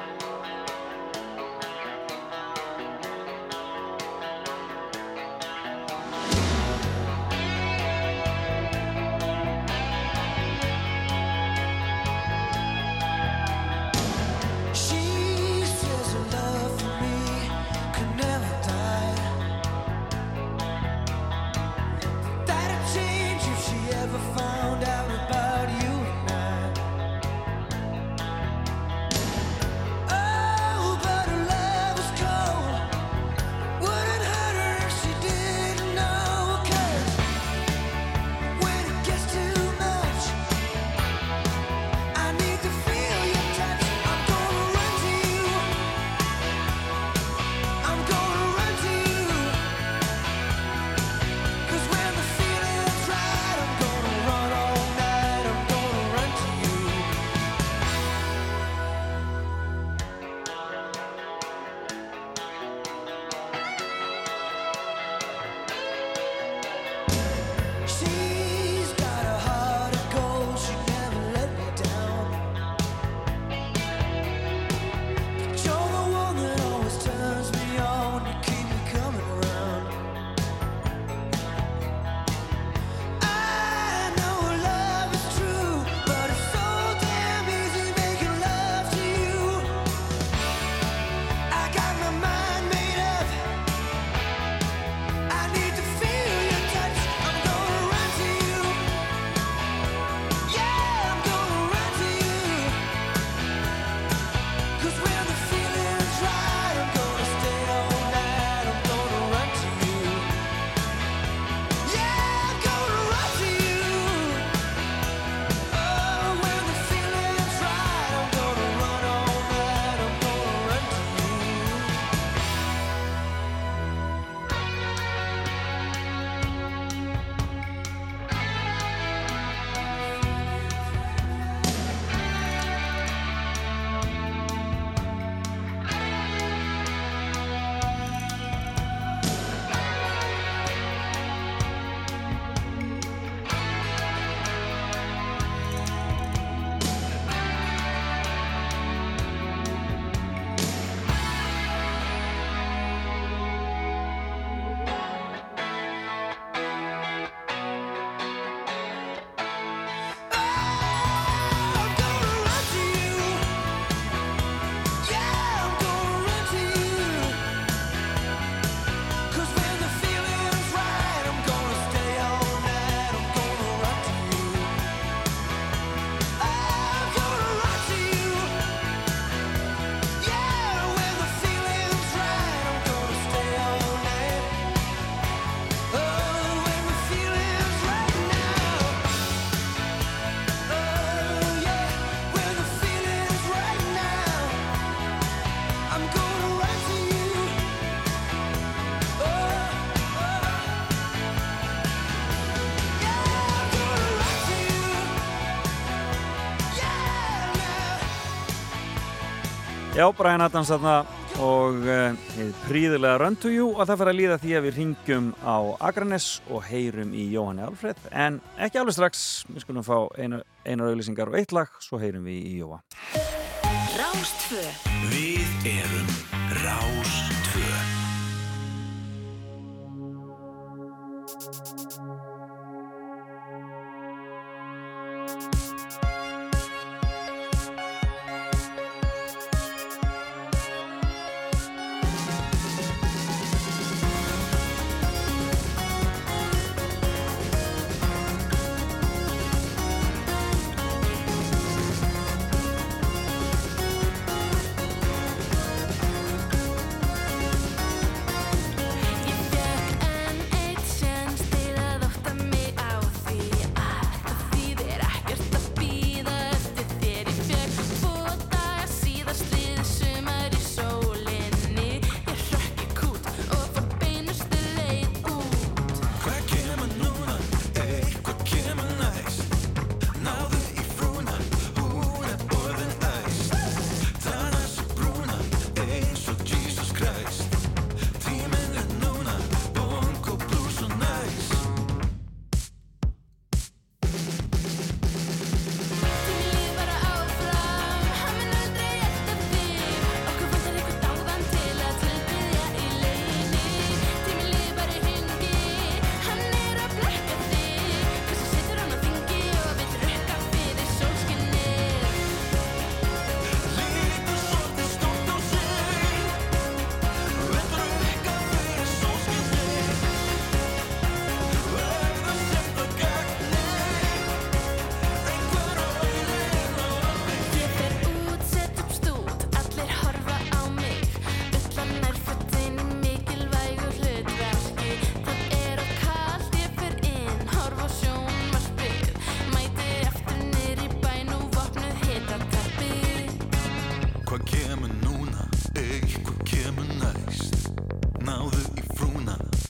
Já, Brian Adams þarna og uh, príðilega Run to You og það fyrir að líða því að við ringjum á Akranes og heyrum í Jóhanni Alfred en ekki alveg strax, við skulum fá einu, einar auðlýsingar og eitt lag, svo heyrum við í Jóa. Rástfö Við erum Rástvö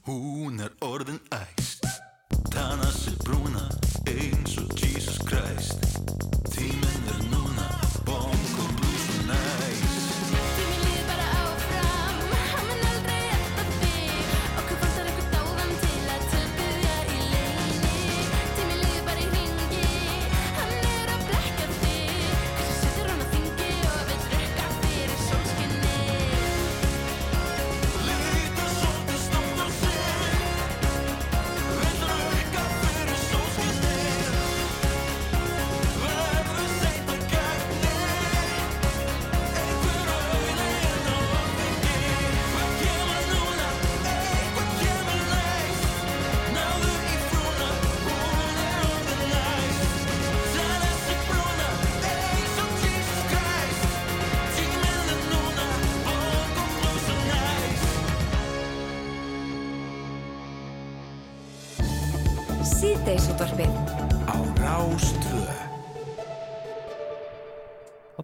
Hooner.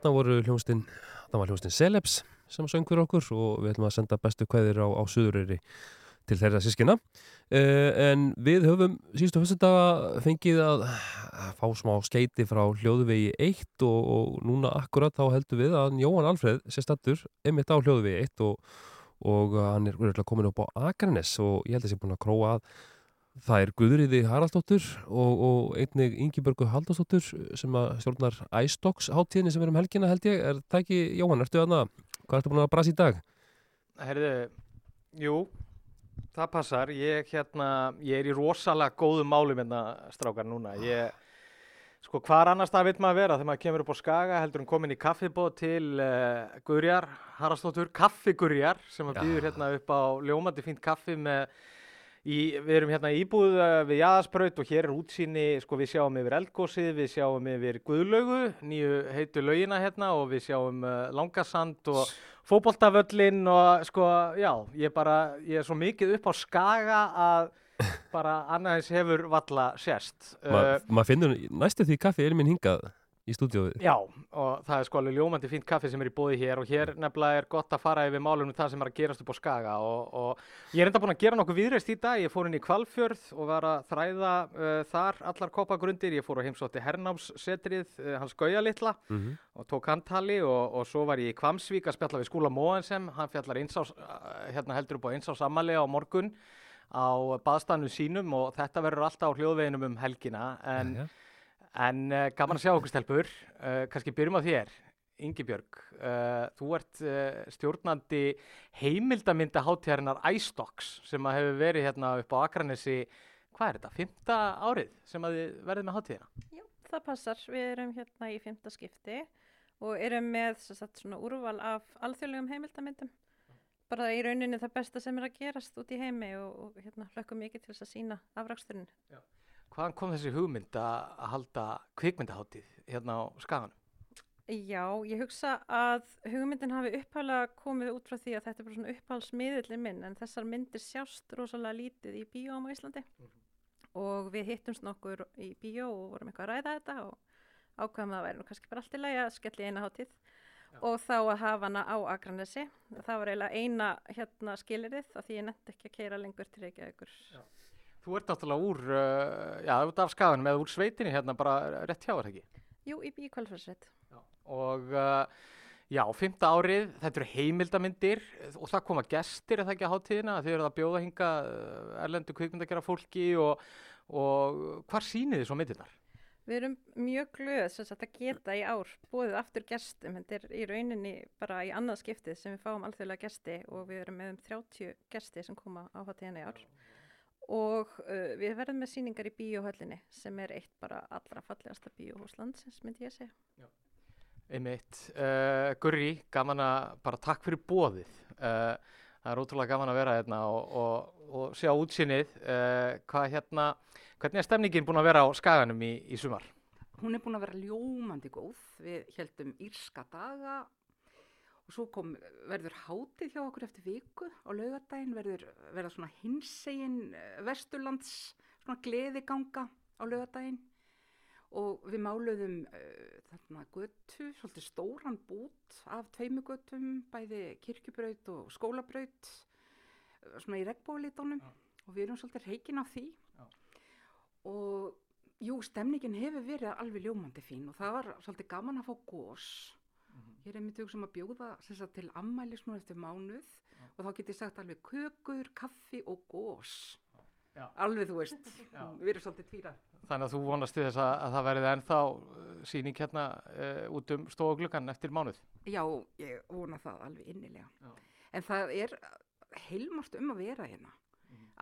Þarna voru hljómsdinn, þarna var hljómsdinn Celebs sem söng fyrir okkur og við ætlum að senda bestu kveðir á, á Suðureyri til þeirra sískina. Uh, en við höfum síðustu fyrstu daga fengið að fá smá skeiti frá hljóðvegi 1 og, og núna akkurat þá heldur við að Jóhann Alfreð sé stattur einmitt á hljóðvegi 1 og, og hann er komin upp á Akranes og ég held að sé búin að króa að Það er Guðriði Haraldsdóttur og, og einnig Ingibörgu Halldórsdóttur sem að stjórnar iStocks háttíðinni sem er um helgina held ég. Er það ekki, Jóhann, ertu aðna, hvað ertu búin að brasa í dag? Herðu, jú, það passar. Ég, hérna, ég er í rosalega góðum málum hérna, strákar, núna. Ég, sko, hvar annars það vil maður vera þegar maður kemur upp á Skaga, heldur hún komin í kaffibóð til uh, Gurjar, Haraldsdóttur, kaffigurjar, sem að býður hérna upp á ljómandi fínt kaffi með Í, við erum hérna íbúð uh, við Jaðarsbraut og hér er útsýni, sko við sjáum yfir Eldgósið, við sjáum yfir Guðlaugu, nýju heitu laugina hérna og við sjáum uh, Langasand og fótboltavöllin og sko, já, ég bara, ég er svo mikið upp á skaga að bara annaðins hefur valla sérst. Ma, Uh, maður finnur næstu því kaffi er minn hingað í stúdíóið. Já, og það er sko alveg ljómandi fínt kaffi sem er í bóði hér og hér nefnilega er gott að fara yfir málum um það sem er að gerast upp á Skaga og, og ég er enda búin að gera nokkuð viðreist í dag, ég fór inn í Kvalfjörð og var að þræða uh, þar allar koppagrundir, ég fór á heimsótti Hernámssetrið, uh, hans Gauja litla Mm og tók handtali og, og svo var ég í Kvamsvík að spjalla við Skúla Móensem, hann fjallar einsás, uh, hérna heldur upp á einsás ammali á morgun á baðstanu sínum og þetta verður alltaf á hljóðveginum um helgina en Jæja. En uh, gaman að sjá okkur stelpur, uh, kannski byrjum á þér, Ingibjörg. Uh, þú ert stjórnandi heimildamynda hátíðarinnar iStocks sem að hefur verið hérna upp á Akranesi, hvað er þetta, fymta árið sem að þið verðið með hátíðina? Já, það passar. Við erum hérna í fymta skipti og erum með sagt, svona úrval af alþjóðlegum heimildamindum. Bara í rauninni það besta sem er að gerast út í heimi og, og hérna hlökkum mikið til þess að sína afraksturinn. Hvaðan kom þessi hugmynd að halda kvikmyndaháttíð hérna á Skaganum? Já, ég hugsa að hugmyndin hafi upphálega komið út frá því að þetta er bara svona upphalsmiðillin minn en þessar myndir sjást rosalega lítið í bíóum á Íslandi og við hittumst nokkur í bíó og vorum eitthvað að ræða þetta og ákvæðum að það væri nú kannski bara allt í lagi að skella í eina hátíð og þá að hafa hana á Akranesi. Það var eiginlega eina hérna skilirið af því ég nefndi ekki að keira lengur til Reykjavíkur. Þú ert náttúrulega úr, uh, já, út af Skaganum eða úr sveitinni hérna bara rétt hjá er það ekki? Jú, í bíkvælfarsveit. og uh, já, fymta árið, þetta eru heimildamindir og það koma gestir það ekki á hátíðina, þið eru að bjóða hinga uh, erlendu kvikmyndakera fólki og, og hvar sýnið þið svo myndirnar? Við erum mjög glöð sem sagt að geta í ár búið aftur gestum, þetta er í rauninni bara í annað skiptið sem við fáum alþjóðlega gesti og við erum með um 30 gesti sem koma á hátíðina í ár og uh, við verðum með sýningar í bíóhöllinni sem er eitt bara allra fallegasta bíóhús landsins myndi ég segja. Einmitt, uh, Gurri, gaman að bara takk fyrir bóðið. Uh, það er ótrúlega gaman að vera hérna og, og, og sjá útsinnið. Uh, hvað hérna, hvernig er stemningin búin að vera á skaganum í, í sumar? Hún er búin að vera ljómandi góð. Við heldum írska daga og svo kom, verður hátið hjá okkur eftir viku á laugardaginn, verður verða svona hinsegin vesturlands svona gleðiganga á laugardaginn. Og við máluðum uh, þarna götu, svolítið stóran bút af tveimu götum, bæði kirkjubraut og skólabraut, uh, svona í regnbólitónum og við erum svolítið reikin af því. Og jú, stemningin hefur verið alveg ljómandi fín og það var svolítið gaman að fá gós. Ég er einmitt hugsa um að bjóða sem sagt, til ammælis nú eftir mánuð og þá get ég sagt alveg kökur, kaffi og gós. Já. Alveg þú veist, Já. við erum svolítið tvírar. Þannig að þú vonast til þess að, að það verði ennþá uh, sýning hérna uh, út um stofugluggan eftir mánuð. Já, ég vona það alveg innilega. Já. En það er heilmast um að vera hérna.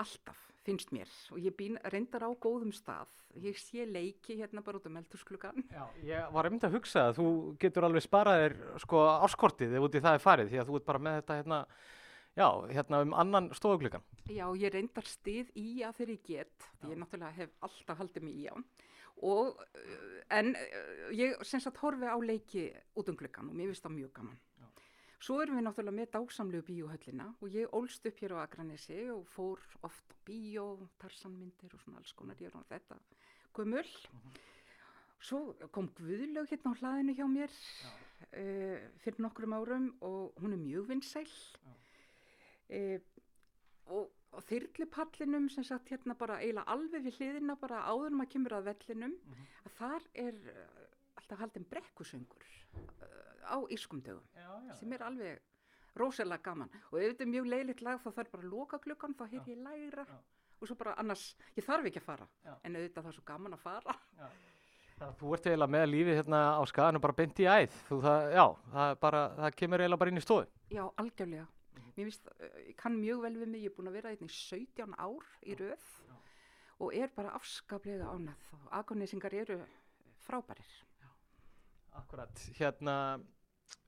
Alltaf, finnst mér. Og ég býn, reyndar á góðum stað. Ég sé leiki hérna bara út um eldhúsklukkan. Já, ég var einmitt að hugsa að þú getur alveg sparað þér sko áskortið ef út í það er farið því að þú ert bara með þetta hérna, já, hérna um annan stofugluggan. Já, ég reyndar stið í að ég get. Ég náttúrulega hef alltaf haldið mig í á. Og, en ég sem sagt horfi á leiki út um klukkan og mér finnst það mjög gaman. Svo erum við náttúrulega með dásamlegu bíóhöllina og ég ólst upp hér á Akranesi og fór oft bíó, tarsanmyndir og svona alls konar, ég er á þetta gömul. Svo kom Guðlaug hérna á hlaðinu hjá mér uh, fyrir nokkrum árum og hún er mjög vinsæl. Uh, og, og þyrlupallinum sem sagt hérna bara eiginlega alveg við hliðina bara áður maður kemur að vellinum að þar er uh, alltaf haldin brekkusöngur á írskum dögum Já, já. sem er alveg rosalega gaman og ef þetta er mjög leiðilegt lag þá þarf bara að loka klukkan þá heyr ég lægra og svo bara annars, ég þarf ekki að fara en auðvitað það er svo gaman að fara Þannig að þú ert eiginlega með lífið hérna á skaganum bara beint í æð. Þú, það, já, það, bara, það kemur eiginlega bara inn í stofu. Já, algjörlega. Mér finnst, uh, ég kann mjög vel við mig, ég er búin að vera hérna í 17 ár í röð og er bara afskaplega ánæð og aðgóðnýsingar eru frábærir. Akkurat, hérna,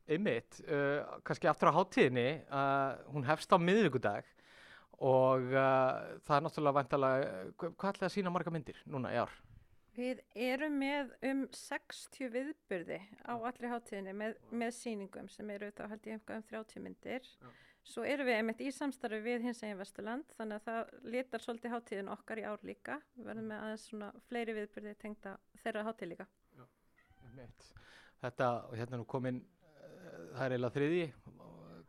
einmitt, uh, kannski aftur á hátíðinni, uh, hún hefst á miðvíkudag og uh, það er náttúrulega vantalega, hvað ætlaði að sína marga myndir núna í ár? Við erum með um 60 viðburði á allri hátíðinni með, með sýningum sem eru þá held ég um 30 myndir. Svo erum við einmitt í samstarfi við hins eginn Vesturland þannig að það litar svolítið hátíðin okkar í ár líka. Við verðum með aðeins svona fleiri viðburði tengda þeirra hátíð líka. Einmitt. Þetta, og hérna er nú komin, uh, það er eiginlega þriði,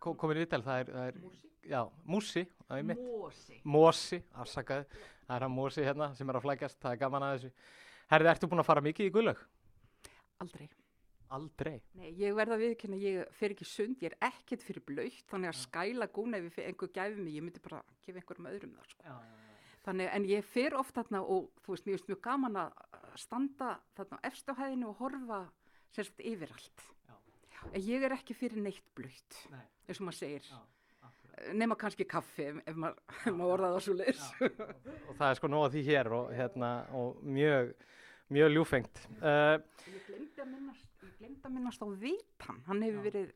komin viðtal, það er, það er já, músi, það er mitt. Mosi. Mosi, afsakaði, það er hann Mosi hérna sem er að flækjast, það er gaman að þessu. Herði, ertu búin að fara mikið í guðlaug? Aldrei. Aldrei. Nei, ég verða að viðkynna, ég fer ekki sund, ég er ekkert fyrir blöytt, þannig að skæla gún ef einhver gæfi mig, ég myndi bara gefa einhverjum öðrum það, sko. Já, já, já. Þannig, en ég fer oft þarna og þú veist, mér finnst mjög gaman að standa þarna á efstu hæðinu og horfa sérst yfir allt. Já. En ég er ekki fyrir neitt blöytt, Nei. eins og maður segir. Já, akkurat. Nema kannski kaffi ef, ef maður, ef maður orðað það svo leis. Og það er sko nóg að því hér og, hérna, og mjög, mjög ljúfengt. Uh, Ég glemdi að minnast, ég glemdi að minnast á Vitan. Hann hefur Já. verið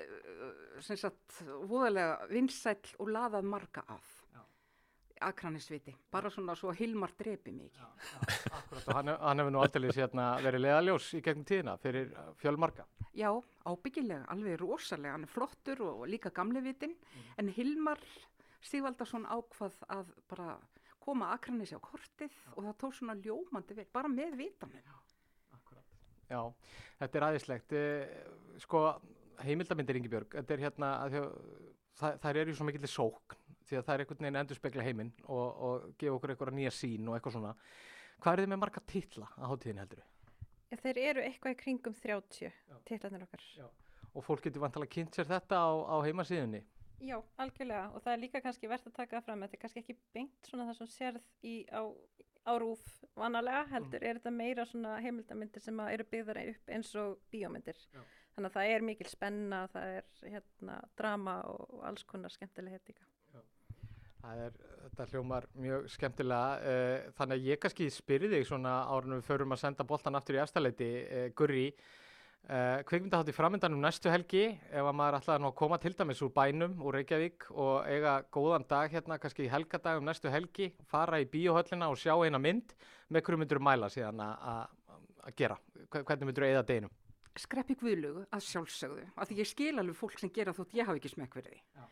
uh, sem sagt voðalega vinsæll og laðað marga af. Já. Akranisviti. Bara svona svo Hilmar drepi ekki. akkurat, og hann, hann hefur nú aldrei hérna, verið leiðaljós í gegnum tíðina fyrir uh, fjölmarga. Já, ábyggilega, alveg rosalega. Hann er flottur og, og líka gamli vitin. En Hilmar Sigvaldarsson ákvað að bara koma Akranesi á kortið og það tók svona ljómandi vel, bara með vitanum. Já, þetta er aðeinslegt. Uh, sko, heimildamindir Ingibjörg, þetta er hérna, það, þær eru í svo mikill sókn því að það er einhvern veginn endur spekla heiminn og, og gefa okkur einhverja nýja sín og eitthvað svona. Hvað er þið með marga titla á hátíðin heldur Ja, Þeir eru eitthvað í kringum 30 titlarnir okkar. Já. Og fólk getur vantalega kynnt sér þetta á, á heimasíðunni. Já, algjörlega og það er líka kannski verðt að taka fram þetta er kannski ekki beint svona það sem sérð í, á, á rúf vanalega heldur er þetta meira svona heimildamindir sem að eru byggðar upp eins og bíómyndir Já. þannig að það er mikil spenna það er hérna drama og, alls konar skemmtilega líka Það er, þetta hljómar mjög skemmtilega, uh, þannig að ég kannski spyrir þig svona árunum við förum að senda boltan aftur í efstaleiti, uh, Gurri, uh, kvikmyndahátti framöndan um næstu helgi, ef að maður ætlaði að koma til dæmis úr bænum, úr Reykjavík og eiga góðan dag hérna, kannski helgadag um næstu helgi, fara í bíóhöllina og sjá eina mynd, með hverju myndur mæla síðan að- gera, Hve- hvernig myndur eða deginum? skreppi guðlugu að sjálfsögðu af því ég skil alveg fólk sem gera þótt ég hafi ekki því Já.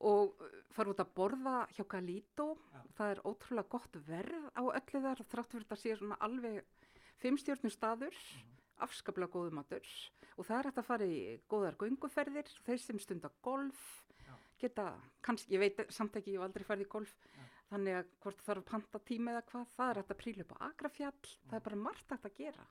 Og uh, fara út að borða hjá Galito það er ótrúlega gott verð á öllu þar þrátt fyrir þetta sé svona alveg fimmstjórnum staður afskaplega góðu matur. Og það er hægt að fara í góðar gönguferðir. Þeir sem stunda golf geta, kannski, ég veit samt ekki, ég hef aldrei farið í golf þannig að hvort þarf að panta tíma eða hvað, það er hægt að príla upp á Agrafjall, það er bara margt hægt að gera.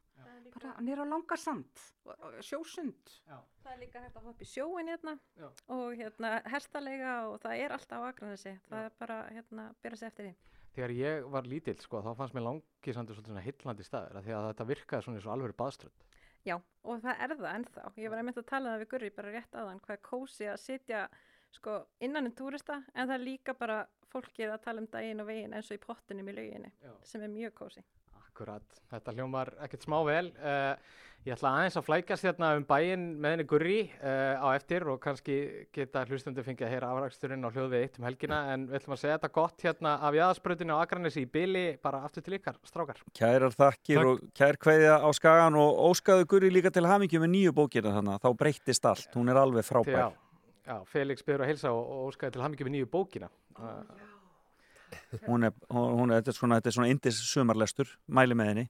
Bara nýra á langa sand og- og sjósund. Það er líka hægt að hoppa í sjóin hérna Já. og hérna hestalega og það er alltaf á Akranesi það er bara hérna byrja sig eftir því. Þegar ég var lítill, sko, þá fannst mér langisandi svolítið svona hillandi staður, af því að þetta virkaði svona eins og alveg baðströnd. Já, og það er það ennþá. Ég var að mynda að tala um það við Gurri bara rétt aðan, hvað er kósi að sitja sko innan um túrista, en það er líka bara fólkið að tala um daginn og veginn eins og í pottinum í lauginni, Já. sem er mjög kósi. Akkurat, þetta hljómar ekkert smá vel. Uh, ég ætla aðeins að flækast hérna um bæinn með henni Gurri uh, á eftir og kannski geta hlustundu fengið að heyra afraksturinn á hljóðvið eitt um helgina en við ætlum að segja þetta gott hérna af jæðasbrautinu á Akranesi í byli bara aftur til ykkar, strákar. Kærar þakkir Takk. og kær kveðja á skagan og óskaðu Guri líka til hamingju með nýju bókina þannig þá breyttist allt, hún er alveg frábær. já, Felix byrður að hilsa og, og óskaði til hamingi með nýju bókina. Uh, Hún er, hún, er, þetta er svona, þetta er svona indis sumarlestur, mæli með henni.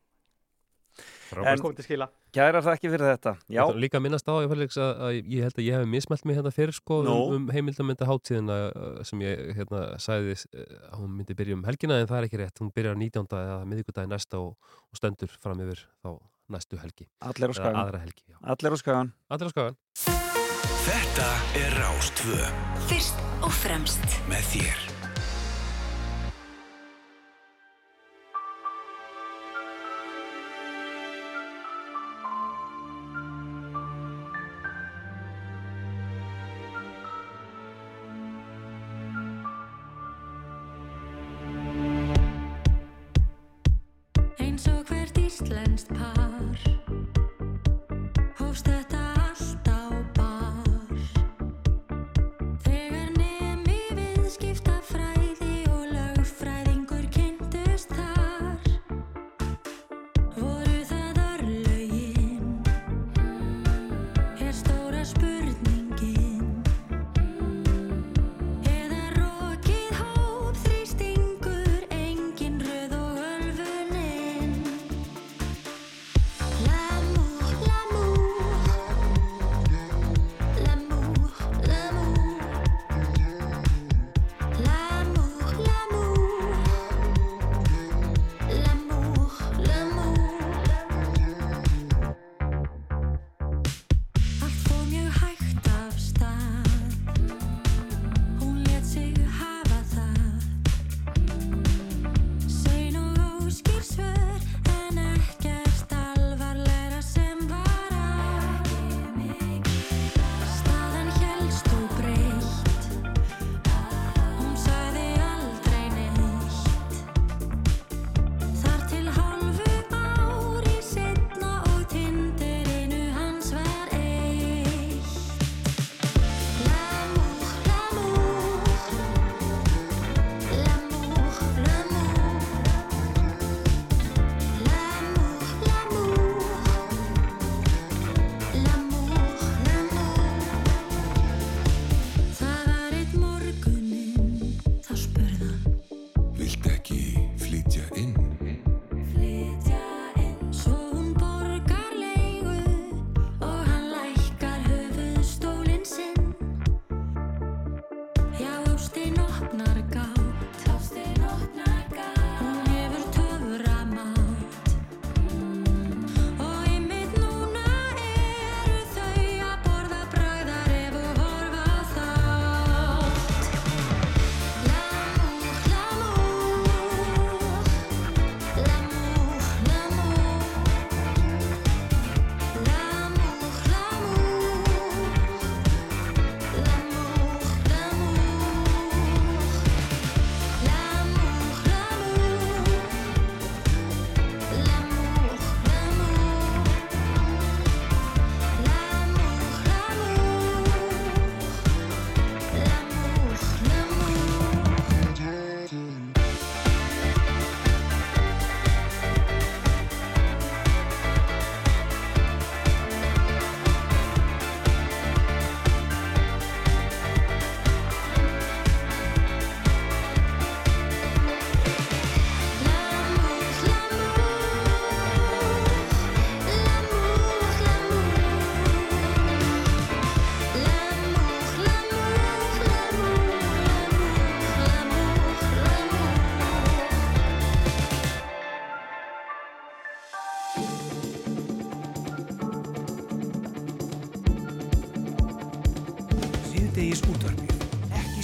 Frábært. komið til skila. Kærar þakkir fyrir þetta. Já, Þetta er líka að minnast á ég, Felix, að, að ég held að ég hef mismælt mig hérna fyrir sko Nú. um, um heimildamönda hátíðina sem ég hérna sagði uh, að hún myndi byrja um helgina en það er ekki rétt, hún byrjar 19. eða miðvikudagi næsta og, og stendur fram yfir þá næstu helgi allir á skagan. aðra helgi, já. Allir á skagan. Þetta er Rástvö Fyrst og fremst með þér.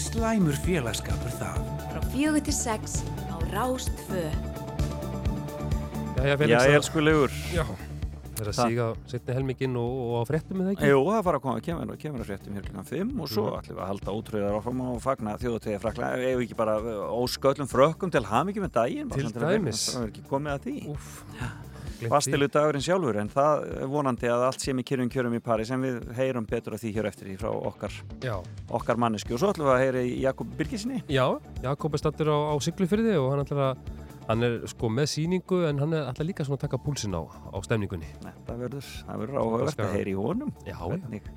Slæmur félagskapur það. Frá fjögur til sex á Rástfö. Jæja, Já, ég elskulegur. Já, það er að síga setni helmingin og, og á fréttum með það ekki? Jú, það fara að koma, kemur, kemur að fréttum hér klukkan 5 og svo Mhm. ætlum við að halda ótrúðar áfram og fagna þjóðategja frakla ef ekki bara ósköllum frökkum til hamingi með daginn Til dæmis. það er ekki komið að því Úff, Vastilu dagurinn sjálfur en það er vonandi að allt sem í kyrjum kjörum í París en við heyrum betur af því hér eftir því frá okkar, okkar mannesku og svo ætlum við að heyra í Jakob Birgisinni Já, Jakob er stattur á, á Siglufyrði og hann ætlar að hann er sko með síningu en hann er ætlar líka svona að taka púlsinn á, á stemningunni. Það verður, það verður áhugavert að heyra í honum. Já, hvernig,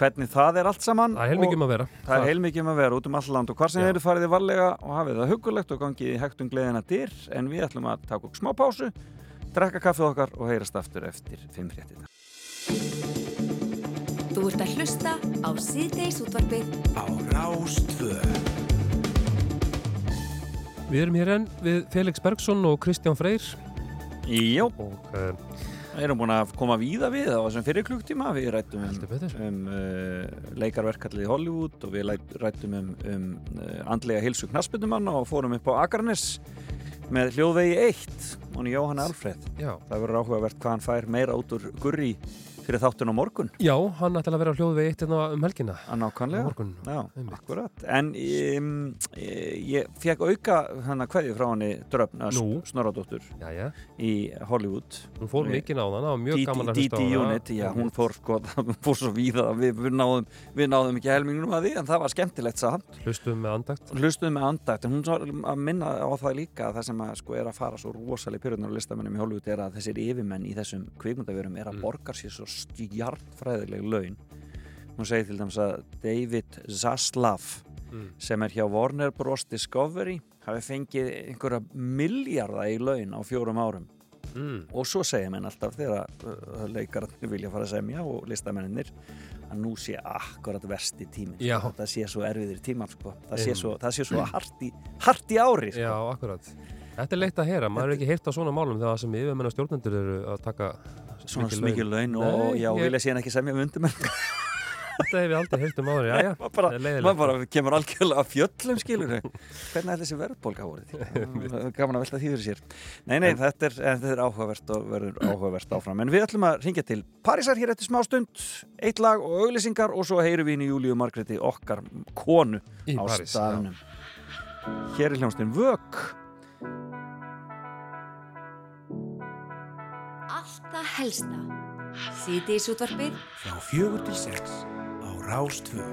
hvernig það er allt saman Það er heilmikið um að vera. Það er Það- heilmikið um að vera út um all land. Og hvar sem þið eru farið þið varlega og hafið það hugulegt og gangið í hægtum gleðina dyr en við ætlum að taka okkur smá pásu drekka kaffið okkar og heyrast aftur eftir fimm fréttina. Þú ert að hlusta á síðdeis útvarpið. Á Rástfö. Við erum hér enn við Felix Bergsson og Kristján Freyr. Og uh, Við erum búin að koma víða við á þessum fyrir klukktíma við rættum um, um uh, leikarverkallið í Hollywood og við rættum um, um uh, andlega hilsu knaspindumann og fórum upp á Akarnes með hljóðvegi 1 og Jóhann Alfreð Já. það verður áhugavert hvað hann fær meira út úr gurri fyrir þáttun á morgun? Já, hann ætlar að vera á hljóðvegi eitt hérna um helgina. Að nákvæmlega. Já, akkurat. En um, ég fekk auka hann að kveðju frá henni dröfn Nú? Snorradóttur í Hollywood. Hún fór Við- mikið á það, var mjög gaman að hlusta á hana. Hún fór sko, hún fór svo víða við, náðum, ekki helmingunum að því en það var skemmtilegt samt. Hlustuðum með andakt. Hlustuðum með andagt en hún var að minna á það líka að það sem sko, er að fara svo rosalega í Hollywood yfirmenn í stjartfræðileg laun hún segir til dæmis að David Zaslav Mm. sem er hjá Warner Bros. Discovery hafi fengið einhverja miljarda í laun á fjórum árum Mm. og svo segja menn alltaf þegar uh, leikararnir vilja fara að semja og listamennir að nú sé akkurat versti tíminn Já. sko. það sé svo erfiðir tímar sko. það, sé svo, það sé svo hart í, hart í ári sko. Já, akkurat Þetta er leitt að heyra, maður er ekki heyrt á svona málum þegar sem yfirmenn og stjórnendur eru að taka svona smikið laun. Og, og já, ég, vilja síðan ekki semja um undirmenn. Þetta hef ég aldrei heyrt um áður, já, já. maður bara, maður bara kemur algjörlega að fjöllum skilur hvernig er þessi verðbólka voru til gaman að velta því fyrir sér. Nei, nei, þetta er, en þetta er áhugavert og verður áhugavert áfram. En við ætlum að ringja til Parísar hér eftir smá stund. Eitt lag og auglýsingar og svo heyrum við inn í Júlíu Margréti okkar konu Í París, hér er hljómsninn Vök það helsta. Síðdeis útvarpið Frá fjögur til sex á Rástfö.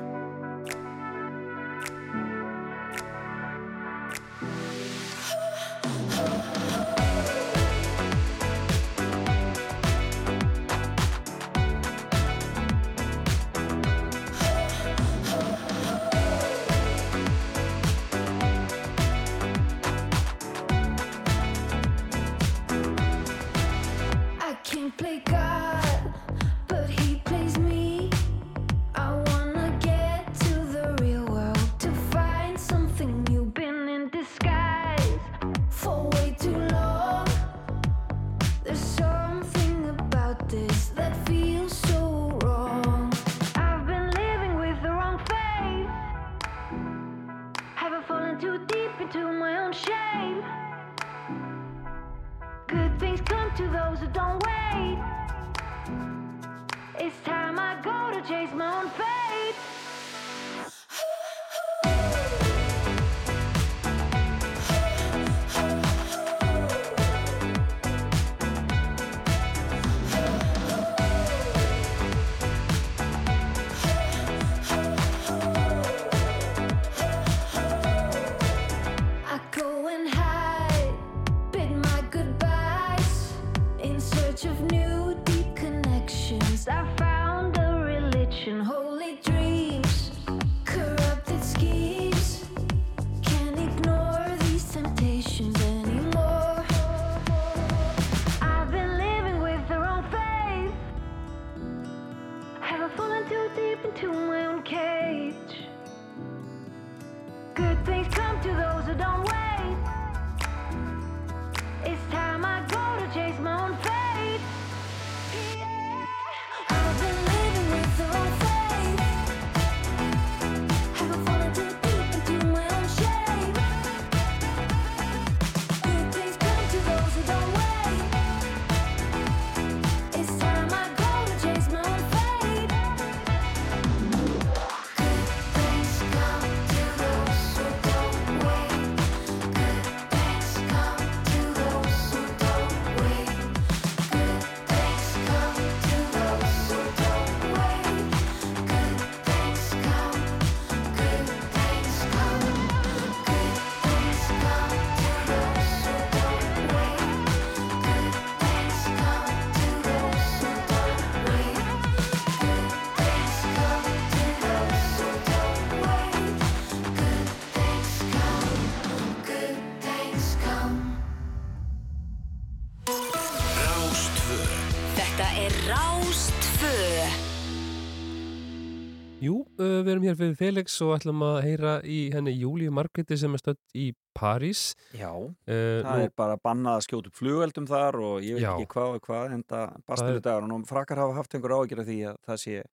Jú, við erum hér fyrir Felix og ætlum að heyra í henni Júlíu Margreti sem er stödd í París. Já, Uh, það er bara bannað að skjóta upp flugeldum þar og ég veit Já. ekki hvað og hvað en það Það bastilu er- og frakkar hafa haft einhver ágjör af því að það sé,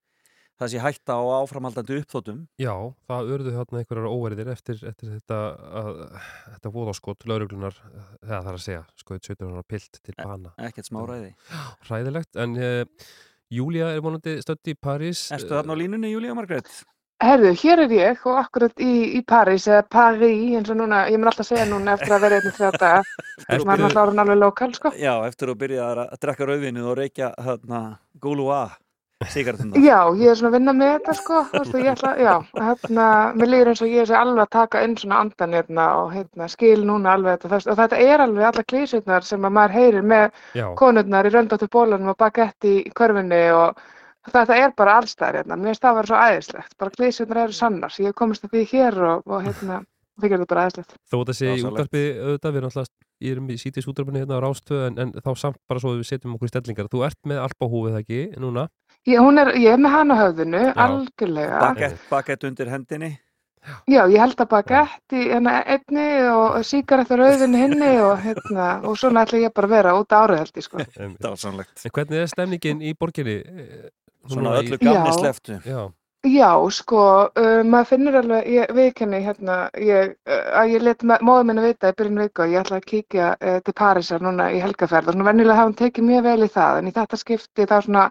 það sé hætta á áframhaldandi uppþótum Já, það urðu þarna einhverjar óverðir eftir, eftir þetta, að, þetta voðaskot lauruglunar, það er að segja, skoðið 17 ára pilt til bana. ekkert smá ræði Hræðilegt, en uh, Júlía er vonandi stödd í París. Erstu þarna á línunni, Júlía Margrét? Herðu, hér er ég og akkurat í, í París, eða Paris, eins og núna, ég mun alltaf segja núna eftir að vera einnig þrjá daga, Eftir- maður er alltaf orðin alveg lokal, sko. Já, eftir að byrja að drekka rauðvinni og reykja hérna Gúlúa sigaretuna Já, ég er svona að vinna með þetta, sko, þú veist, og ég ætla, já, hérna, mér líður eins og ég sé alveg að taka inn svona andan hérna og hérna, skil núna alveg þetta, þess, og þetta er alveg alla klísutnar sem að maður heyrir með Já. konurnar í röndáttu bólanum og bagetti í körfunni og þetta er bara allstæðar hérna, mér finnst það að vera svo æðislegt, bara klísutnar eru sannar, ég komist að því hér og, og hérna, þykir þetta bara æðislegt. Þó að það sé í útvarpi auðvitað, við erum alltaf, ég erum í sítis útvarpinu hérna á Rástöð, en, en þá samt bara svo að við setjum okkur í stellingar. Þú ert með alpahúfið það ekki, núna? Ég, hún er, ég er með hana á höfðinu, algjörlega. Bagett, bagett undir hendinni Já, ég held að bagetti hérna einni og sígarettur rauðinni hinni og hérna, og svona ætla ég bara að vera út árið held ég sko. Hvernig er stemningin í borginni? eh, Svona í- öllu gamni Já. sleftu Já, Já, sko, uh, maður finnur alveg, ég viðkenni hérna, ég, uh, að ég let móðu minna vita í byrjun viku og ég ætla að kíkja uh, til Parísar núna í helgaferð og svona venjulega hafa hann tekið mjög vel í það en í þetta skipti þá svona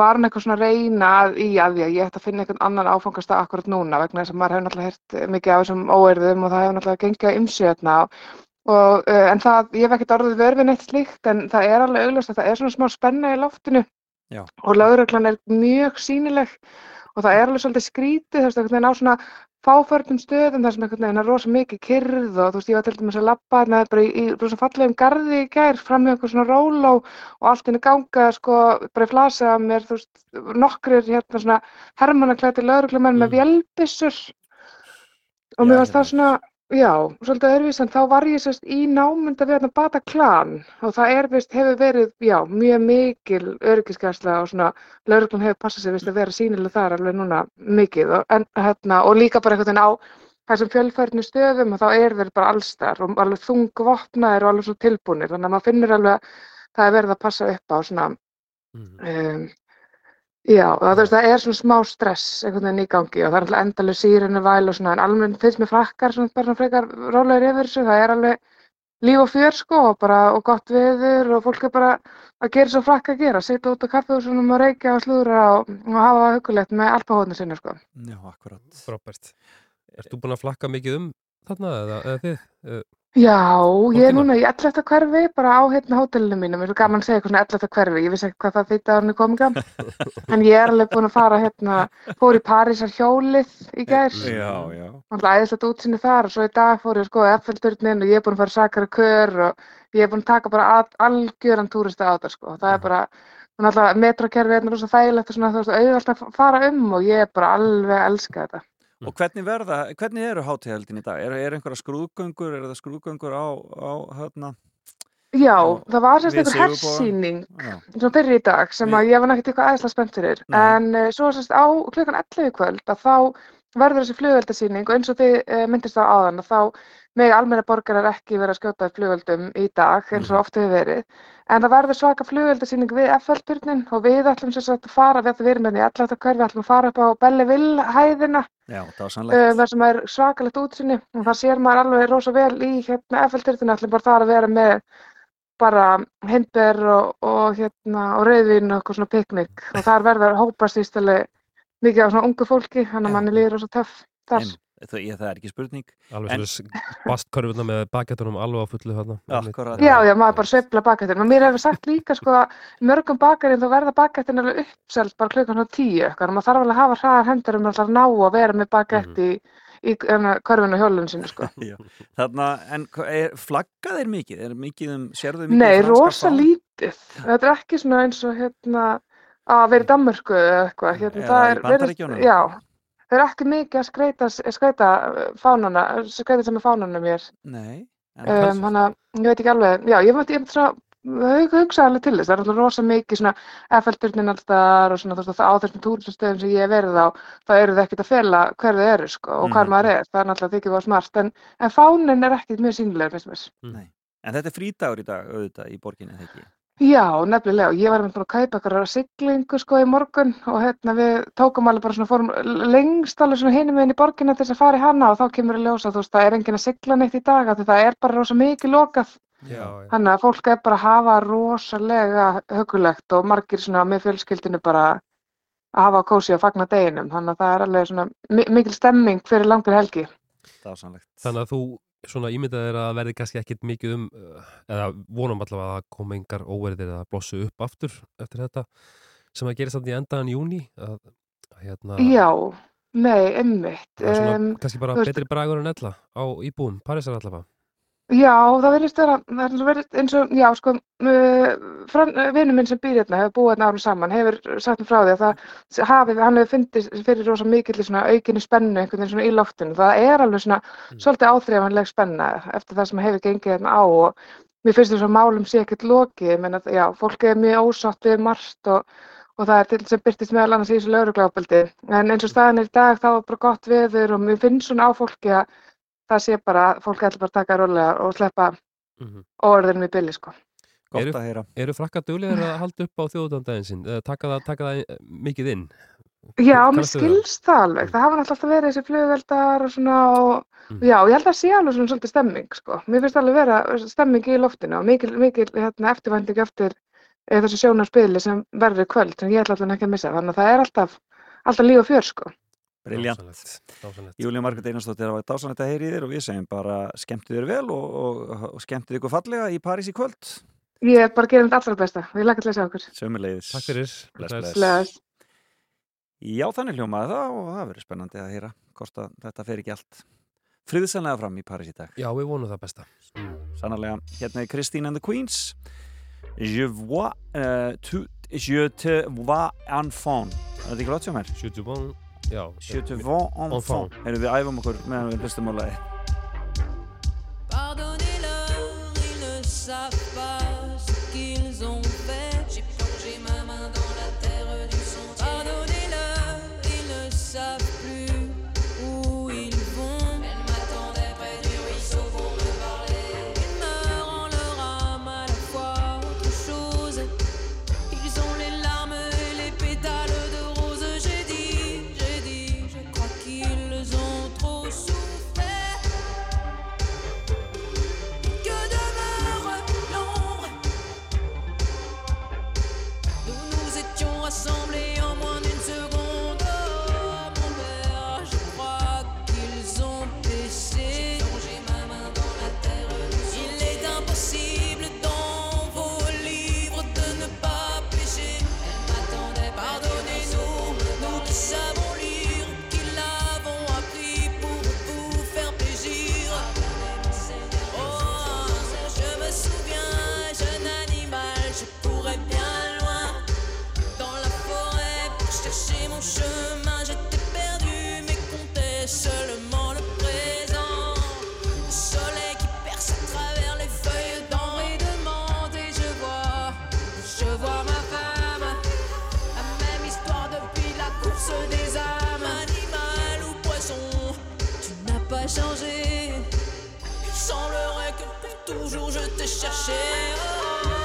var hann eitthvað svona að reyna að, í að að ég ætti að finna einhvern annan áfangastað akkurat núna vegna þess að maður hefur náttúrulega heyrt mikið af þessum óerðum og það hefur náttúrulega gengið að hérna og uh, en það, ég hef ekkert orðið vörfið neitt slíkt en það er alveg augljóst að það er svona smá spenna í loftinu Já. og lögreglan er mjög sínileg og það er alveg svolítið skrítið þú veist, einhvern veginn á svona fáförnum stöðum þar sem einhvern veginn er rosa mikið kyrrð og þú veist, ég var til dæmis að labba hérna bara í, í rosa fallegum garði í gær fram með eitthvað svona róló og allt henni ganga sko bara í flasa að mér, þú veist, nokkrir hérna svona hermannaklæti lögreglumenn með vélbyssur. Og mér varst það svona, já, svolítið öðruvís en þá var ég sérst í námunda við hérna Bata Klan og það er vist, hefur verið, já, mjög mikil öryggisgæsla og svona lögreglan hefur passað sér vist að vera sínileg þar alveg núna mikið og, en, hérna, og líka bara einhvern veginn á þessum fjölfærnu stöðum og þá er þeir bara allstar og alveg þungvopnaðir og alveg svo tilbúnir þannig að maður finnur alveg að það er verið að passa upp á svona um, Já, þú veist, það er svona smá stress einhvern veginn í gangi og það er alltaf endalega sírinu væl og svona, en alveg finnst mér frakkar svona bara svona frekar rólegir yfir þessu, það er alveg líf og fjör sko og bara, og gott veður og fólk er bara að gera svo frakka að gera, sitja út á kaffehúsunum og reykja og slúðra og, og hafa það hugulegt með alpahóðinu sinni sko. Já, akkurat frábært. Ert þú búin að flakka mikið um þarna eða, eða þið? Já, ég er núna í 11. hverfi bara á hérna hótelinu mínu, mér er svo gaman að segja eitthvað svona 11. hverfi, ég vissi ekki hvað það þýtti hann er kominga, en ég er alveg búin að fara hérna, fór í Parísar hjólið í já alltaf æðislegt útsinni þar og svo í dag fór ég að skoða Eiffelturnin og ég er búin að fara sakara kör og ég er búin að taka bara algjöran túrista á þetta sko, það er bara, alltaf metrokerfi er rosa þægilegt og svona þú veist auðvitað að fara um og ég er bara alveg að elska þetta. Og hvernig verða, hvernig eru hátíðhaldin í dag? Er, er einhverja skrúðgöngur, er það skrúðgöngur á, á hérna? Já, það var sérst við einhver hersýning svona fyrir í dag sem að ég var nægt eitthvað aðeinslega spennt fyrir Nei. en uh, svo sérst á klukkan 11 í kvöld að þá verður þessi flugveldasýning og eins og þið uh, myndist á áðan að þá með almenna borgarar ekki vera að skjóta í flugveldum í dag eins og oft hefur verið. En það verður svaka flugveldasýning við F-turnin og við ætlum sérst að fara við ætlum við því 11. hverfi ætlum að fara upp á Belleville hæðina Já, dásanlegt þar sem er svakalegt útsinni og það sér maður alveg rosa vel í hérna F-turnin ætlum bara þar að vera með bara hindber og, og, hérna, og rauðvín og eitthvað svona piknik. Og þar verður hópast í stili mikið af svona ungu fólki, þannig að manni líður rosa töff þar. En, það, ég, það er ekki spurning Alveg svona bastkörfuna með bakettunum alveg á fullu. Akkurat. Já, já, maður bara sveifla bakættin og mér hefur sagt líka sko að í mörgum bakarinn þá verða bakættin alveg uppselt bara klukkan svona tíu eitthvað maður þarf alveg að hafa hraðar hendur um að ná að vera með bakætt í, í körfinu og hjólun sinni sko. Já. Þarna, en hva- er, flagga þeir mikið? Er mikið um, sérðu mikið Nei, rosa lítið. Þetta er ekki svona eins og hérna að vera í Danmörku eða eitthvað. Hérna, Eða það er, það er ekki mikið að skreita, skreita uh, fánana, skreita sem er fánanum mér. Nei, en Um, Þannig að ég veit ekki alveg, já, ég veit, ég veit svo hug- hugsa alveg til þess, það er alltaf rosa mikið svona Eiffelturnin alltaf og svona þú veist á þessum túristastöðum sem ég hef verið á þá eru þið ekkert að fela hver þið eru sko og hvar Mhm. maður er, það er náttúrulega þykir var smart en, en fánin er ekkert mjög sýnilegur finnst mér. Nei. En þetta er frídagur í dag, auðvitað, í borginni, þegar ekki? Já, nefnilega ég var einmitt búin að kaupa eitthvað siglingu sko í morgun og hérna við tókum alveg bara svona fórum lengst alveg svona hinum meginn í borginna til þess að fara í hana og þá kemur að ljósa þú veist það er enginn að sigla neitt í dag af því það er bara rosa mikið lokað. Þannig að fólk er bara að hafa rosalega hugulegt og margir svona með fjölskyldinu bara að hafa kósi og fagna deginum. Þannig að það er alveg svona mi mikil stemming fyrir langur helgi. Þannig að þú svona ímyndað er að verði kannski ekkit mikið um uh, eða vonum allavega að koma engar óverðir að blossu upp aftur eftir þetta sem að gerist þannig í endaðan júni að, að hérna Já, nei, svona, Um, kannski bara betri bragur en ella á íbúum, Parísar allavega Já, það verðist vera, það er eins og verið eins og, já, sko, uh, vinnu minn sem býr hérna, hefur búið hérna árum saman, hefur sagt mér frá því að það hafi, hann hefur fundið fyrir rosa mikill svona aukinni spennu einhvern veginn svona í loftinu. Það er alveg svona svolítið áþreifanleg spenna eftir það sem hefur gengið hérna á og mér finnst þess að málum sé ekkert lokið, ég meina, já, fólk er mjög ósátt við margt og og það er til sem byrtist meðal annars í þessu lauruglábeldi. En eins og staðan er í dag þá er bara gott veður og mér finnst svona á fólki að það sé bara, fólk ætla bara að taka rólega og sleppa Mhm. óorðinum í billi, sko. Gott eru, að heyra. Eru frakka duglegir að halda upp á eða taka það, taka það eh, mikið inn Já, mér það? skilst það alveg. Það hafa alltaf verið þessi flugveldar og svona og Mm. já, ég held að sé alveg svona svolítið stemming, sko. Mér finnst alveg vera stemming í loftinu og mikil, mikil hérna, eftirvænting eftir e, þessu sjónarspili sem verður í kvöld sem ég ætla allan ekki að missa. Þannig að það er alltaf, alltaf líf og fjör, sko. Briljant. Dásanlegt. Júlía Margrét Einarsdóttir, það var dásanlegt að heyri í þér og við segjum bara skemmtið þér vel og, og, og skemmtið ykkur fallega í París í kvöld. Ég er bara að gera þetta allra besta og ég lakka til að sjá okkur. Sömuleiðis. Takk fyrir. Bless, Bless. bless. Já, þannig hljómaði það og það verður spennandi að heyra hvort að þetta fer ekki allt friðsanlega fram í París í dag. Já, við vonum það besta. Sannarlega, hérna er Christine and the Queens. Je vois, uh, tu, je te vois enfant. Er þetta ekki hjá mér? Je te vois enfant. Erum við æfum okkur meðan við hlustum á lagi. Pardonnez-leur, ils ne savent pas toujours je t'ai cherché. Oh,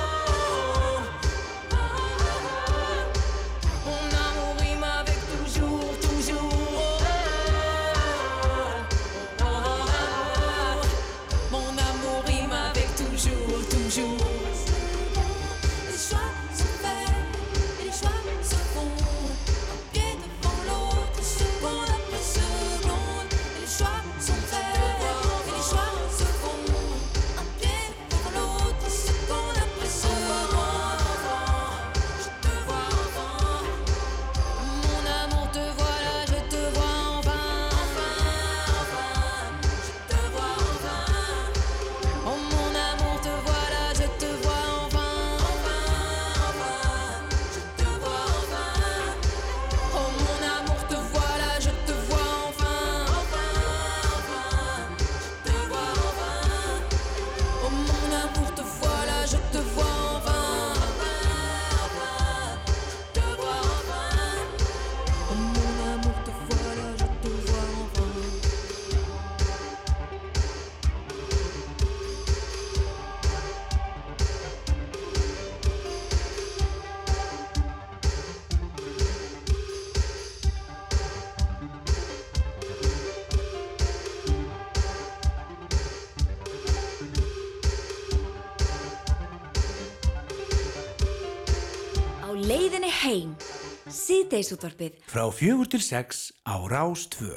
Síðdeisútvarpið. Frá fjögur til sex á Rás 2.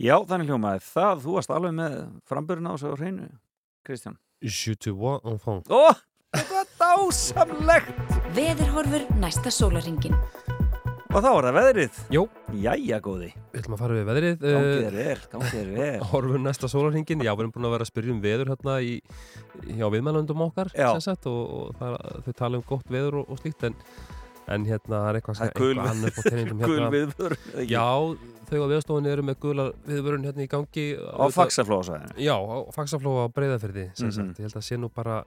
Já, þannig hljómaði það, þú varst alveg með framburinn á á hreinu, Kristján. Je te vois enfant. Ó, þetta er dásamlegt! Veðurhorfur næsta sólaringin. Og þá er það veðrið. Jó. Jæja, góði. Við ætlum að fara við veðrið. Gangi eh, þér vel, gangi þér vel. Horfum næsta sólarhingin. Já, við erum búin að vera að spyrja um veður hérna í, hjá viðmælandum okkar, Já. sem sagt, og, og það, þau tala um gott veður og, og slíkt, en, en hérna það er eitthvað, Það er gul- hérna. viðvörun? Já, þau á viðstofunni eru með gula viðvörun hérna í gangi. Á Faxaflóasvæðinu? Já, á Faxaflóa á Breiðafyrði, sem Mhm. sagt. Ég held að sé nú bara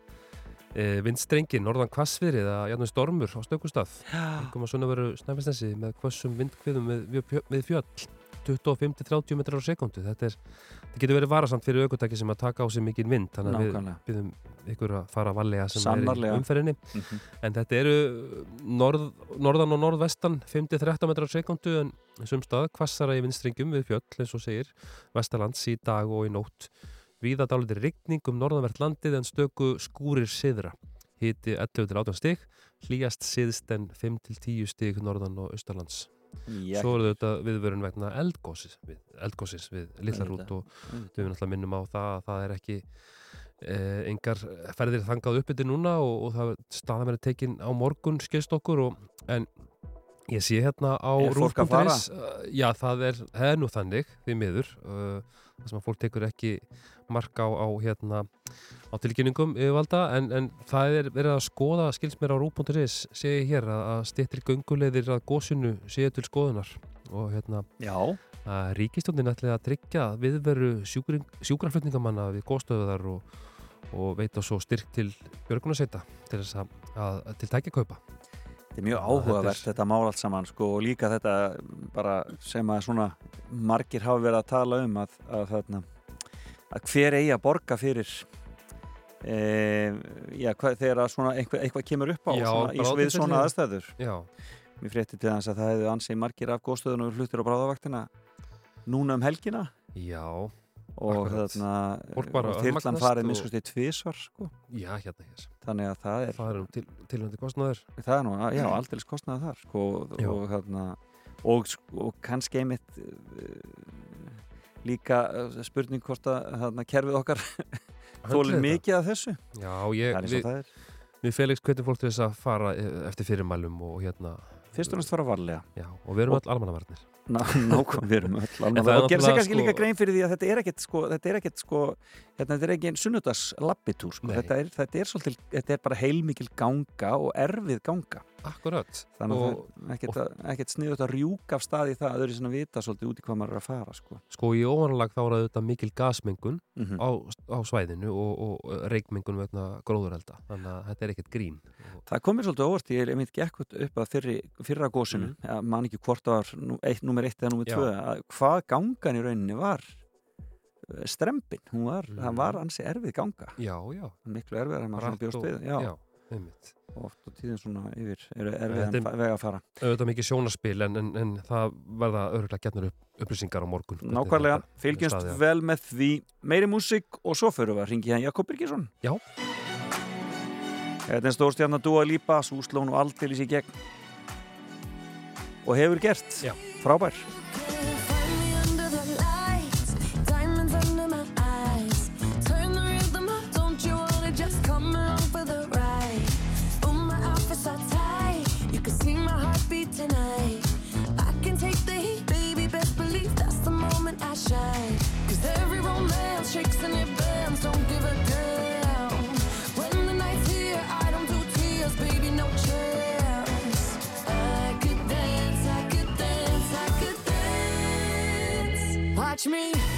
e, vindstrengin, norðan kvassviðri eða jæfnum stormur á stökustað. Engum að svona veru snæfisnesi með kvassum vindkviðum við, við, við fjöll. 25-30 metrar á sekundu þetta, er, þetta getur verið varasamt fyrir aukutæki sem að taka á sig mikið vind þannig að við Nákvæmlega. byrjum ykkur að fara valega sem er Sannarlega. í umferðinni Mhm. en þetta eru norð, norðan og norðvestan 5-13 metrar á sekundu en sumstað kvassara í vindstringum við fjöll eins og segir vestalands í dag og í nótt víða dálitir rigning um norðanvert landið en stöku skúrir siðra hiti 11-18 stig hlýjast siðst en 5-10 stig norðan og austalands Já. Svo er þetta viðvörun vegna eldgósis við, eldgósis við Lillarút og auðvitað. við náttúrulega minnum á það að það er ekki eh, engar ferðir þangað upp yfir núna og, og það staðan verið tekin á morgun skilst okkur og, en ég sé hérna á að rúf.is uh, já það er, það er nú þannig því miður uh, það sem að fólk tekur ekki mark á, á hérna á tilkynningum yfirvalda en, en það er verið að skoða skilst mér á rúf.is sé ég hér að, að stýttir göngulegðir að gósinu séu til skoðunar og hérna Já. að ríkistjóndin ætli að tryggja viðveru sjúkraflutningamanna við góðstöðuðar og, og veita svo styrk til björgunarsveita til þess að, að, til tækjakaupa Þetta er mjög að áhugavert þetta þetta, mál allt saman sko, og líka þetta bara sem að margir hafa verið að tala um að, að, þarna, að hver eigi að borga fyrir e, já, hvað, þegar að svona eitthvað, kemur upp á Já, svona, í, við svona aðstæður. Já. Mér frétti til þess að það hefði ansið margir af góðstöðunum fluttir á bráðavaktina núna um helgina. Já, og og þyrlan farið og- minnskust í tvísvar sko. Já, hérna hér þannig að það er það er til, tilvændi kostnaður. Það er nú, já, aldeilis kostnaði þar sko, Já. og, þarna, og, og kannski einmitt uh, líka uh, spurning hvort að kerfið okkar þólir mikið af þessu. Já, ég, og við, við Felix hvetjum fólk til þess að fara e- eftir fyrirmælum og hérna. Fyrst og næst fara varlega. Já, og við erum Og- öll almannavarnir nákvæm, við erum öll alveg og gera sér kannski líka sko- grein fyrir því að þetta er ekkert sko, þetta er ekkert sko, hérna, þetta er ekki sunnudags labbitúr sko, þetta þetta er þetta er bara heilmikil ganga og erfið ganga Akkurat þannig að Og- það er ekkert, að- ekkert sniðut að rjúka af stað í það að þau eru svona að vita svolítið út í hvað maður er að fara sko. Sko í óvanlag þá er þetta mikil gasmengun Mhm. á, á svæðinu og, og reikmengun vegna gróðurelda þannig að þetta er ekkert grín Það komir svolítið óvart, ég myndi gekk út upp að fyrri, fyrra gósinu, mm. ja, man ekki hvort það var nú, eitt, nummer eitt eða nummer Já. tvö, að hvað gangan í rauninni var strempin, hún var, það var ansi erfið ganga. Já, já. Miklu erfið en maður svona Bratt bjóst við, já. já, oft og tíðin svona yfir, er erfið Þetta en er- vega að fara. auðvitað mikið sjónarspil en, en, en það verða örgulega getnar upp, upplýsingar á morgun Nákvæmlega, er fylgjumst að. vel með því meiri músík og svo fyrir við að ringi hann Jakob Birgisson. Já. Þetta er stórstjarnar Dúa Lípa, Súslón og Aldeilis í gegn. Og hefur gert. Já. Frábær. Watch me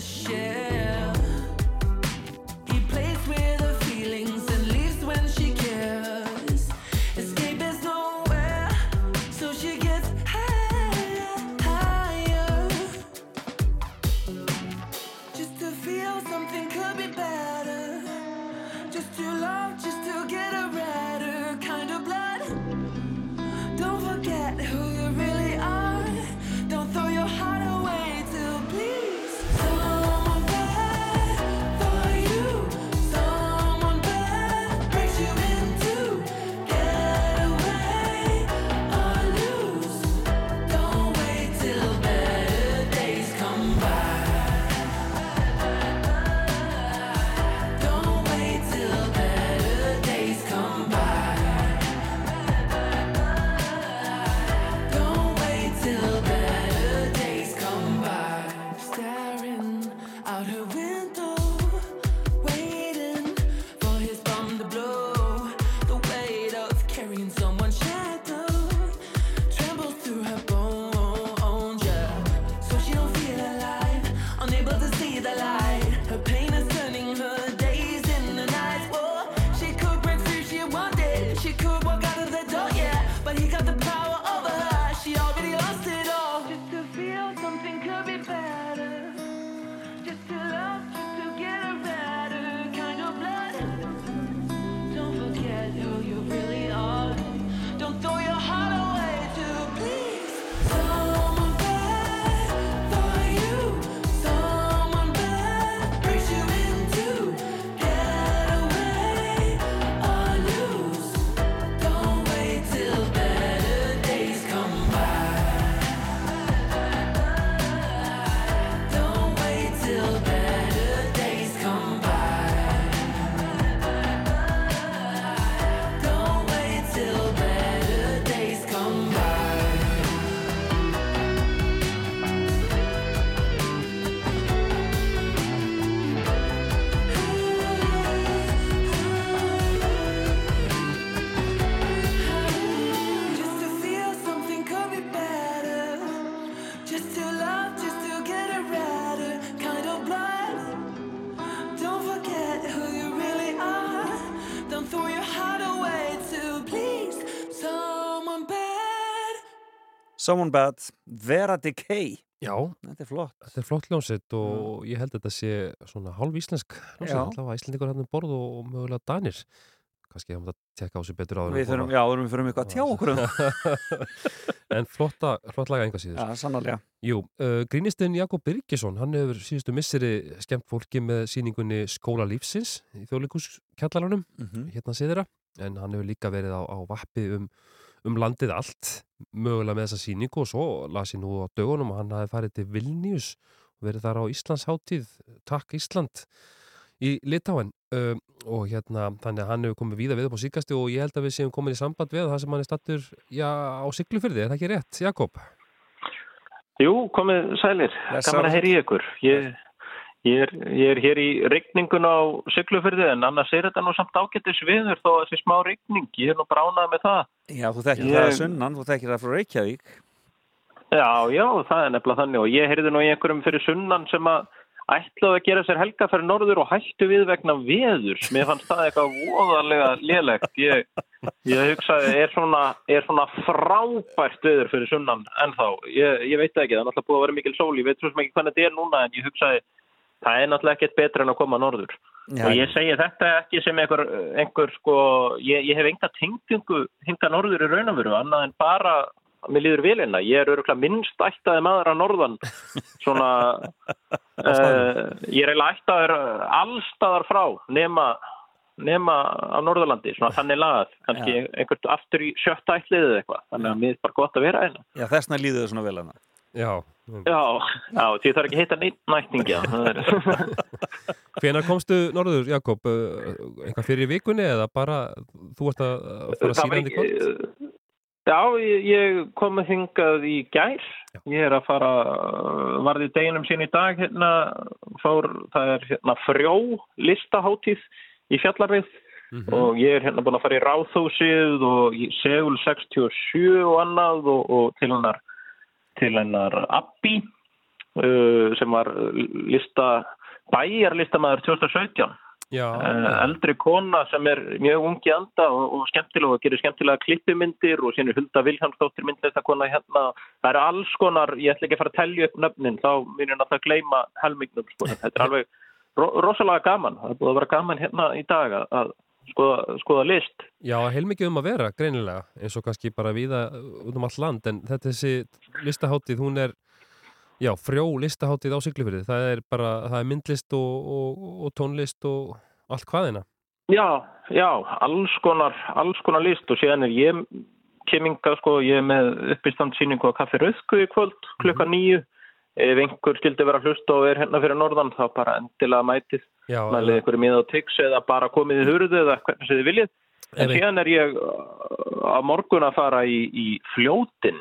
shit. Someone Bad, Vera Decay. Já, þetta er flott. Þetta er flott ljónsitt og mm. ég held að þetta sé svona hálf íslensk allavega íslendingur hann um borð og mögulega danir. Kannski hefum við að tekka á sér betur áður við þurfum, Já, við þurfum eitthvað að tjá okkur um. En flotta, flott laga enga síður. Já, sannarlega. Jú, uh, grínistinn Jakob Birkesson hann hefur síðustu misseri skemmt fólki með síningunni Skóla lífsins í þjóðleikus kjallarunum, mm -hmm. hérna séðra en hann hefur líka verið á, á vappi um um landið allt mögulega með þessa síningu og svo las ég nú á dögunum og hann hafi farið til Vilnius og verið þar á Íslands hátíð Takk Ísland í Litáen um, og hérna þannig að hann hefur komið víða við upp á síkasti og ég held að við séum komin í samband við það sem hann er stattur já, á syklufyrði, er það ekki rétt, Jakob? Jú, komið sælir, kannan að heyri ykkur. Ég Ég er, ég er hér í rigningun á Siglufyrði en annars er þetta nú samt ágættis viður þó að þessi smá rigning, ég er nú bránað með það. Já, þú þekkir Ég- það að sunnan, þú þekkir það frá Reykjavík. Já, já, það er nefnilega þannig og ég heyrði nú í einhverjum fyrir sunnan sem að ætlaðu að gera sér helga fyrir norður og hættu við vegna veðurs. Mér fannst það eitthvað voðalega lélegt. Ég, ég hugsaði, er svona, er svona frábært veður fyrir sunnan ennþá? Ég, ég veit ekki, það er náttúrulega búið að vera mikil sól. Ég veit svo sem ekki hvernig þetta er núna en ég hugsaði, það er náttúrulega ekkert betra en að koma norður. Já. Og ég segi þetta ekki sem einhver, einhver sko, ég, ég hef enga tengingu hinga norður í raunafuru, annað en bara að mér líður velina. Ég er öruglega minnst ættaði maður að norðan, svona, uh, ég er eiginlega ættaður allstaðar frá, nema, nema á Norðurlandi, svona þannig lagað, kannski Já. einhvert aftur í sjötta ætliðið eitthvað, þannig að mér er bara gott að vera hérna. Já, þessna líður þau svona vel hana. Já. Já, já, því það er ekki að hitta neitt nættingja. Hvenær komstu norður, Jakob? Uh, Eitthvað fyrir vikunni eða bara þú ert að að fara var síðan í kvöld? Já, ég, kom með hingað í gær. Ég er að fara, varði deginum sín í dag hérna, fór, það er hérna frjó listaháttíð í fjallarvið Mhm. og ég er hérna búin að fara í Ráðhúsið og í Segul 67 og annað og, og til hennar, til hennar Abbi uh, sem var lista, bæjarlistamæður 2017. Já. Eh, eldri kona sem er mjög ungi anda og, og skemmtilega og gerir skemmtilega klippimyndir og sínu Hulda Vilhelmsdóttir myndlistakona hérna. Það eru alls konar, ég ætla ekki að fara að telja upp nöfnin, þá myndir náttúrulega gleyma helmingnum. Sko. Þetta er alveg ro rosalega gaman. Það er búið að vera gaman hérna í dag að, að skoða, skoða list. Já, heilmikið um að vera, greinilega, eins og kannski bara viða út um all land, en þetta þessi listaháttið, hún er, já, frjó listaháttið á Siglufyrði, það er bara, það er myndlist og, og, og tónlist og allt hvaðina. Já, já, alls konar, alls konar list og síðan er ég keminga, sko, ég er með uppistandsýningu á Kaffi Rauðku í kvöld klukka nýju. Ef einhver skildi vera að hlusta og er hérna fyrir norðan þá bara endilega mætið. Mælið einhverju miða á tix eða bara komið í hurðu eða hvernig sem þið viljið. En síðan er ég uh, á morgun að fara í, í fljótin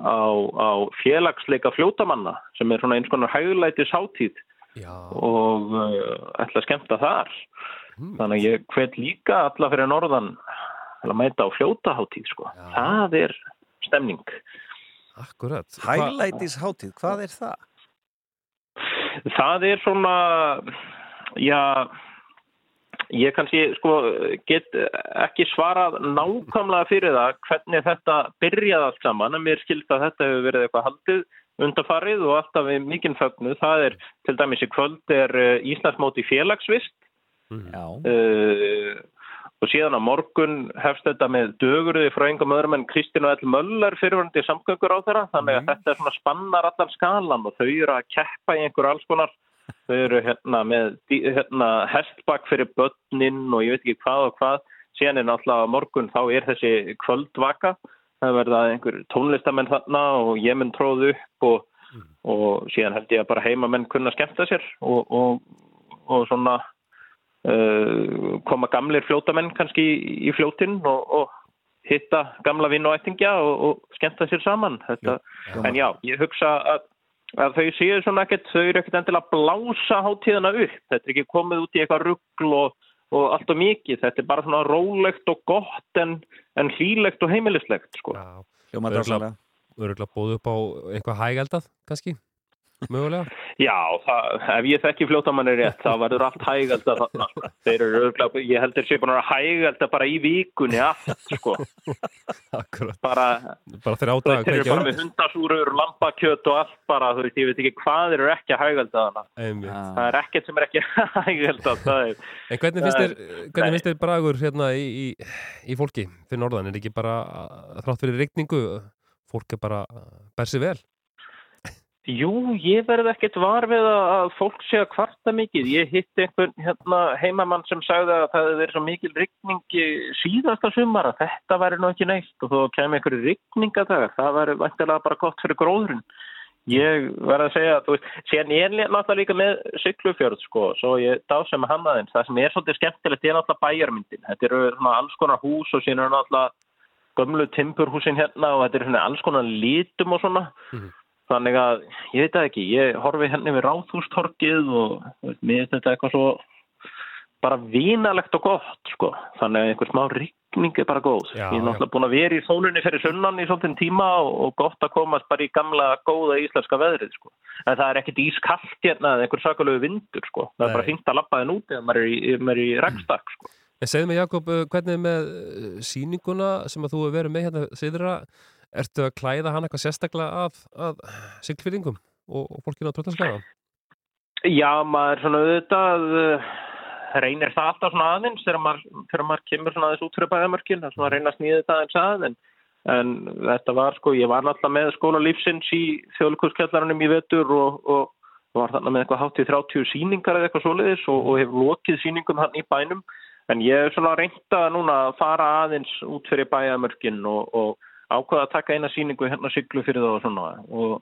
á, á félagsleika fljótamanna sem er svona eins konar hægulætis hátíð Já. og uh, ætla að skemmta þar. Hmm. Þannig að ég hvet líka alla fyrir norðan til að mæta á fljótaháttíð sko. Það er stemning. Akkurat. Hæglætis hátíð, hvað er það? Það er svona, já, ég kannski sko get ekki svarað nákvæmlega fyrir það hvernig þetta byrjaði allt saman. En mér skilst að þetta hefur verið eitthvað haldið undarfarið og alltaf við mikinn fögnu. Það er til dæmis í kvöld er uh, Íslandsmóti félagsvist. Já. uh, og síðan á morgun hefst þetta með dögurði frá engum öðrum en Kristín og Ell Möller fyrirvörandi samgöngur á þeirra þannig að þetta er svona spannar allan skalan og þau eru að keppa í einhver alls konar þau eru hérna með hérna, hestbakk fyrir börnin og ég veit ekki hvað og hvað. Síðan er náttúrulega morgun þá er þessi kvöldvaka. Það verða einhver tónlistamenn þarna og ég mun tróð upp og, og síðan held ég að bara heimamenn kunna skemmta sér og, og, og svona uh, koma gamlir fljótamenn kannski í, í fljótin og, og hitta gamla vinn og ættingja og, og skemmta sér saman. Þetta, en já, ég hugsa að, að þau séu svona ekkert, þau eru ekkert endilega að blása hátíðana upp, þetta er ekki komið út í eitthvað ruggl og, og allt og mikið, þetta er bara svona rólegt og gott en, en hlýlegt og heimilislegt sko. Hljómar Öruglega, öruglega bóðu upp á eitthvað hægældað, kannski, mögulega. Já, það, ef ég þekki fljótamanni rétt, þá verður allt hægælda þarna. Sko. Þeir eru örgulega, ég heldur sér búin að hægælda bara í vikunni allt, sko. Bara, Bara þrjá daga þeir eru bara með hundasúrur, lambakjöt og allt bara, þú veist, ég veit ekki hvað þeir eru ekki að hægælda þarna. Einmitt. Það er ekkert sem er ekki að hægælda, það er... En hvernig finnst er- þér, hvernig finnst þér bragur hérna í, í, í fólki fyrir norðan? Er ekki bara, að- þrátt fyrir rigningu, fólk er bara, ber sig vel? Jú, ég verði ekkert var við að fólk sé að kvarta mikið. Ég hitti einhvern hérna, heimamann sem sagði að það hefði verið svo mikil rigning í síðasta sumar að þetta væri nú ekki neitt og þó kemur einhverju rigningadag. Það væri vantilega bara gott fyrir gróðurinn. Ég verði að segja að, þú veist, síðan ég er náttúrulega líka með syklufjörð, sko, svo ég dá sem hann aðeins. Það sem er svolítið skemmtilegt er náttúrulega bæjarmyndin. Þetta eru alls konar hús og síðan eru náttúrulega gömlu timburhúsin hérna og þetta svona alls konar litum og svona. Þannig að ég veit ekki, ég horfi henni við ráðhústorkið og mér finnst þetta eitthvað svo bara vinalegt og gott sko, þannig að einhver smá rigning er bara góð. Já, ég er náttúrulega búin að vera í sólunni fyrir sunnan í svolítinn tíma og, og gott að komast bara í gamla góða íslenska veðrið sko. En það er ekkit ískallt hérna eða einhver sakalögu vindur sko, það er bara Nei. fínt að labba þenn út eða maður er í, í regstak sko. En segðu mig Jakob, uh, hvernig er með uh, sýninguna sem að þú hefur verið með hérna ertu að klæða hann eitthvað sérstaklega að, að siglfyrringum og, og fólkinu á tröllaskaga? Já, maður svona auðvitað uh, reynir það alltaf svona aðeins þegar maður, þegar maður kemur svona aðeins út fyrir bæðamörkin, það er svona að reyna að snýða þetta aðeins að en, þetta var sko, ég var náttúrulega með skóla lífsins í þjóðlíkuskjallarunum í vetur og, og var þarna með eitthvað hátt í 30 sýningar eða eitthvað svoleiðis og, og hefur lokið sýningum hann í bænum en ég hef svona reynda núna að fara aðeins út fyrir bæðamörkin og, og ákvaða að taka eina sýningu hérna siglu fyrir það og svona og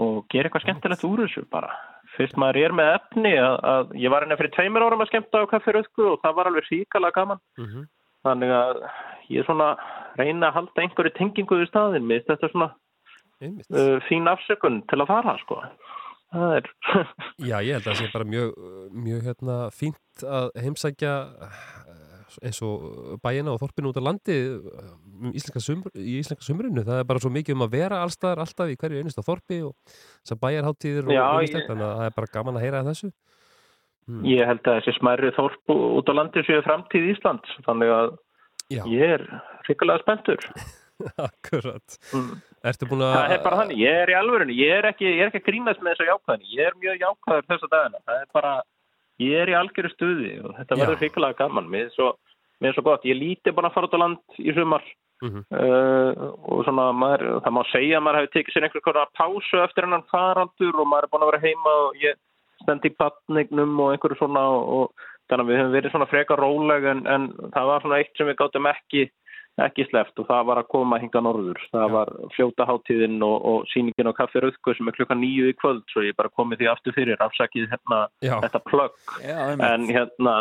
og gera eitthvað skemmtilegt úr þessu bara. Fyrst maður er með efni að, að ég var hérna fyrir tveimur árum að skemmta á kaffiröðku og það var alveg ríkala gaman. Mhm. Þannig að ég er svona reyna að halda einhverju tengingu við staðin mér. Þetta er svona uh, fín afsökun til að fara sko. Já, ég held að það sé bara mjög, mjög hérna, fínt að heimsækja eins og bæina og þorpinu út á landi uh, um íslenska sumr, í íslenska sumrinu. Það er bara svo mikið um að vera allstaðar, alltaf í hverju einasta þorpi og þessar bæjarháttíðir og ég- þannig að það er bara gaman að heyra þessu. Hmm. Ég held að þessi smærri þorp út á landi séu framtíð Íslands. Þannig að Já. ég er ríkulega spenntur. Akkurat. Mm. Að... Það er bara þannig, ég er í alvörunni, ég er ekki, ég er ekki að grínast með þessu jákvæðinni, ég er mjög jákvæður þessa dagina, það er bara, ég er í algjöru stuði og þetta verður hrikalega gaman, mér er svo, mér er svo gott, ég líti bara að fara út á land í sumar. Mhm. uh, og svona, maður, það má segja að maður hefur tekið sér einhver konar pásu eftir hennan farandur og maður er búin að vera heima og ég stend í patningnum og einhverju svona og, og þannig að við höfum verið svona frekar róleg en, en það var svona eitt sem við gátum ekki ekki sleppt og það var að koma hinga norður. Það var fljótaháttíðin og, og sýningin á kaffi Rauðku sem er klukkan nýju í kvöld svo ég bara komið því aftur fyrir afsakið hérna Já. þetta plögg. En hérna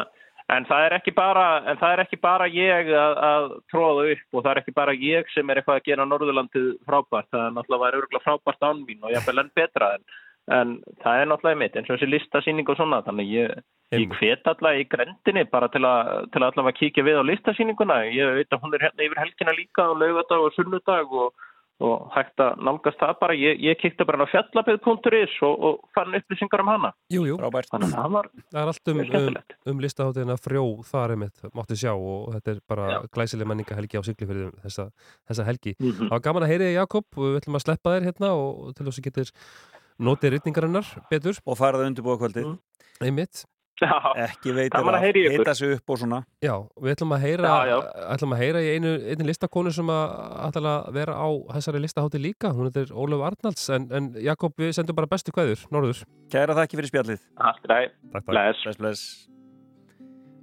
En það er ekki bara, en það er ekki bara ég að, að tróða upp og það er ekki bara ég sem er eitthvað að gera Norðurlandið frábært. Það er náttúrulega væri örgulega frábært án mín og jafnvel enn betra en, en það er náttúrulega mitt eins og þessi listasýning og svona. Þannig ég, ég hvet allavega í grendinni bara til að, til að allavega kíkja við á listasýninguna. Ég veit að hún er hérna yfir helgina líka á laugardag og sunnudag og, og hægt að nálgast það bara. Ég, ég kíkti bara á fjallabið.is og, og fann upplýsingar um hana. Jú, jú. Frábært. Þannig að það var Það er allt um, um, um listaháttiðina frjó þar einmitt, mátti sjá og þetta er bara Já. glæsileg menningahelgi á Siglufjörðum þessa, þessa helgi. Mhm. Það var gaman að heyri þig Jakob við ætlum að sleppa þér hérna og til þess að getur notið rytningarinnar betur. Og farað undirbúa kvöldið. Einmitt. Já, Ekki veitir að að hita sig upp og svona. Já, við ætlum að heyra, Já, já. ætlum að heyra í einu, einu listakonu sem að ætla að vera á þessari listahátti líka. Hún heitir Ólaf Arnalds en, en Jakob við sendum bara bestu kveður, norður. Kæra þakki fyrir spjallið. Allt ræð. Takk, takk. Bless. Bless, bless.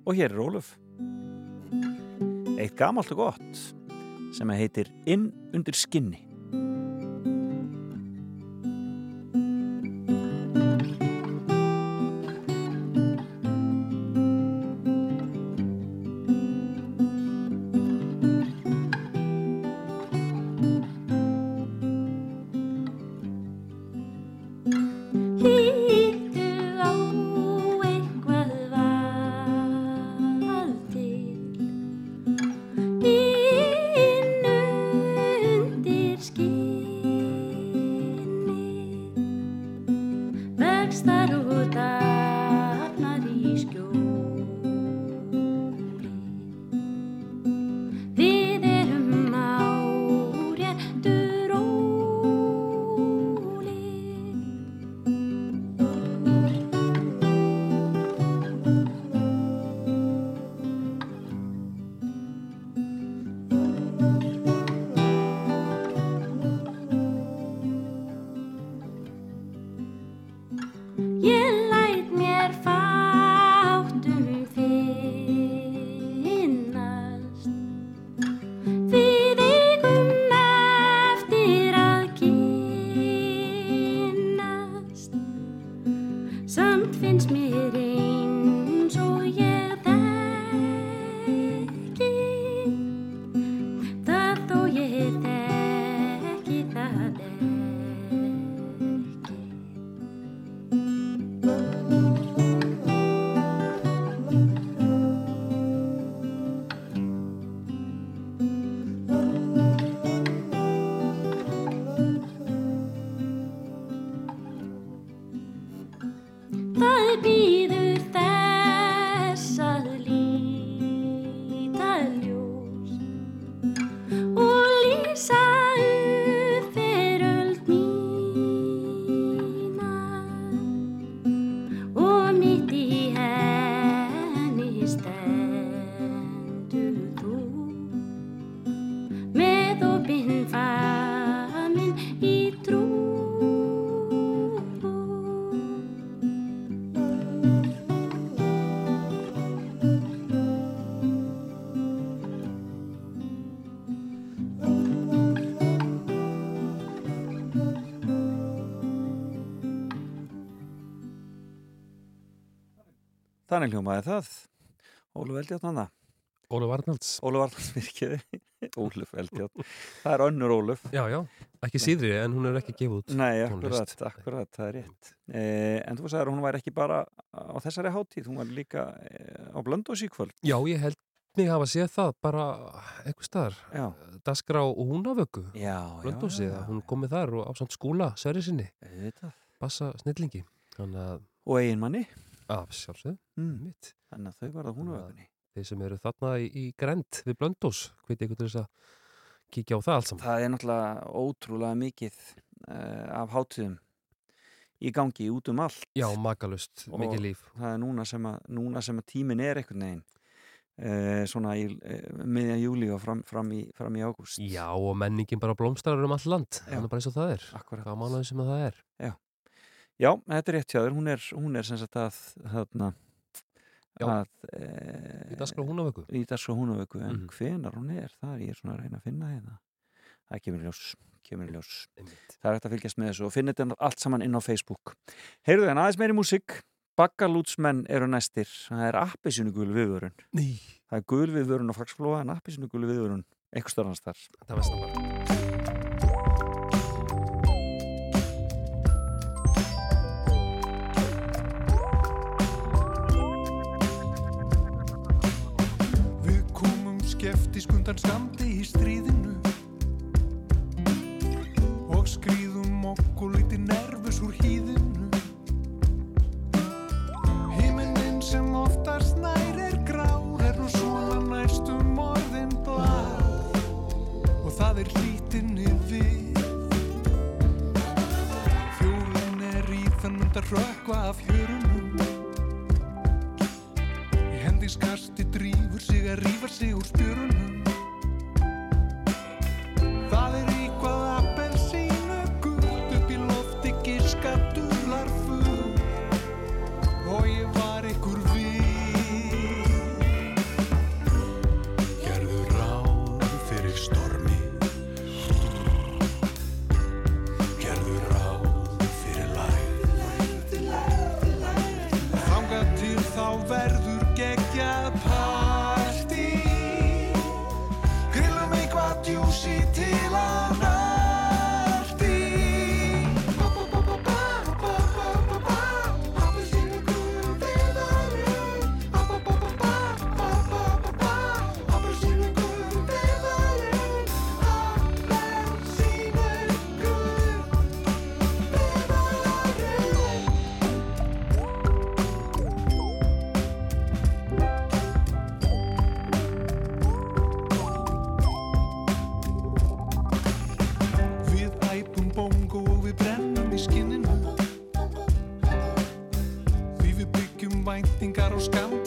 Og hér er Óluf. Eitt gamalt og gott sem heitir Inn undir skinni. Þannig hljómaði það. Óluf Eldjátt hann það. Óluf Arnalds. Óluf Arnalds virkiði. Óluf Eldjátt. Það er önnur Óluf. Já, já. Ekki síðri, en hún er ekki gefið út Nei, akkurat, akkurat, það er rétt. Eh, en þú sagðir að hún væri ekki bara á þessari hátíð, hún var líka eh, á Blöndós í kvöld. Já, ég held mig hafa séð það bara einhver staðar. Já. Dasgrá og húnavöku. Já, já, já. hún komið þar og á samt skúla, sverri sinni. Bassa Og. Af sjálfsögðu. Mm. Þannig að þau var það húnavökunni. Þeir sem eru þarna í, í grend við Blöndós, hveit ykkur til þess að kíkja á það allt saman. Það er náttúrulega ótrúlega mikið uh, af hátíðum í gangi út um allt. Já, makalust, Og mikið líf. Það er núna sem að, núna sem að tíminn er einhvern veginn. Uh, svona í uh, miðjan júli og fram, fram í, fram í ágúst. Já, og menningin bara blómstrar um all land. Þannig bara eins og það er. Akkurat. Hvað mánuðin sem að það er. Já. Já, þetta er rétt hjá þér. Hún er, hún er sem sagt að, þarna, að e, Í dagskrá húnavöku. Í dagskrá húnavöku, en Mhm. hvenar hún er, það er ég svona að reyna að finna hérna. Það kemur ljós, kemur ljós. Einmitt. Það er hægt að fylgjast með þessu og finna þetta allt saman inn á Facebook. Heyrðu en aðeins meiri músík, Baggalútsmenn eru næstir. Það er appisinu gul viðvörun. Ný. Það er gul viðvörun á fagsflóa en appisinu gul viðvörun eitthvað störnast þar. Undan skamdi í stríðinu og skrýðum okkur lítið nervus úr hýðinu. Himinin sem oftast nær er grár er nú svona næstum orðin blár og það er hlítinni við. Fjólin er í þann mynd að rökva af hjörunum Í hendingskasti drífur sig að rífa sig úr spjörunum væntingar og skam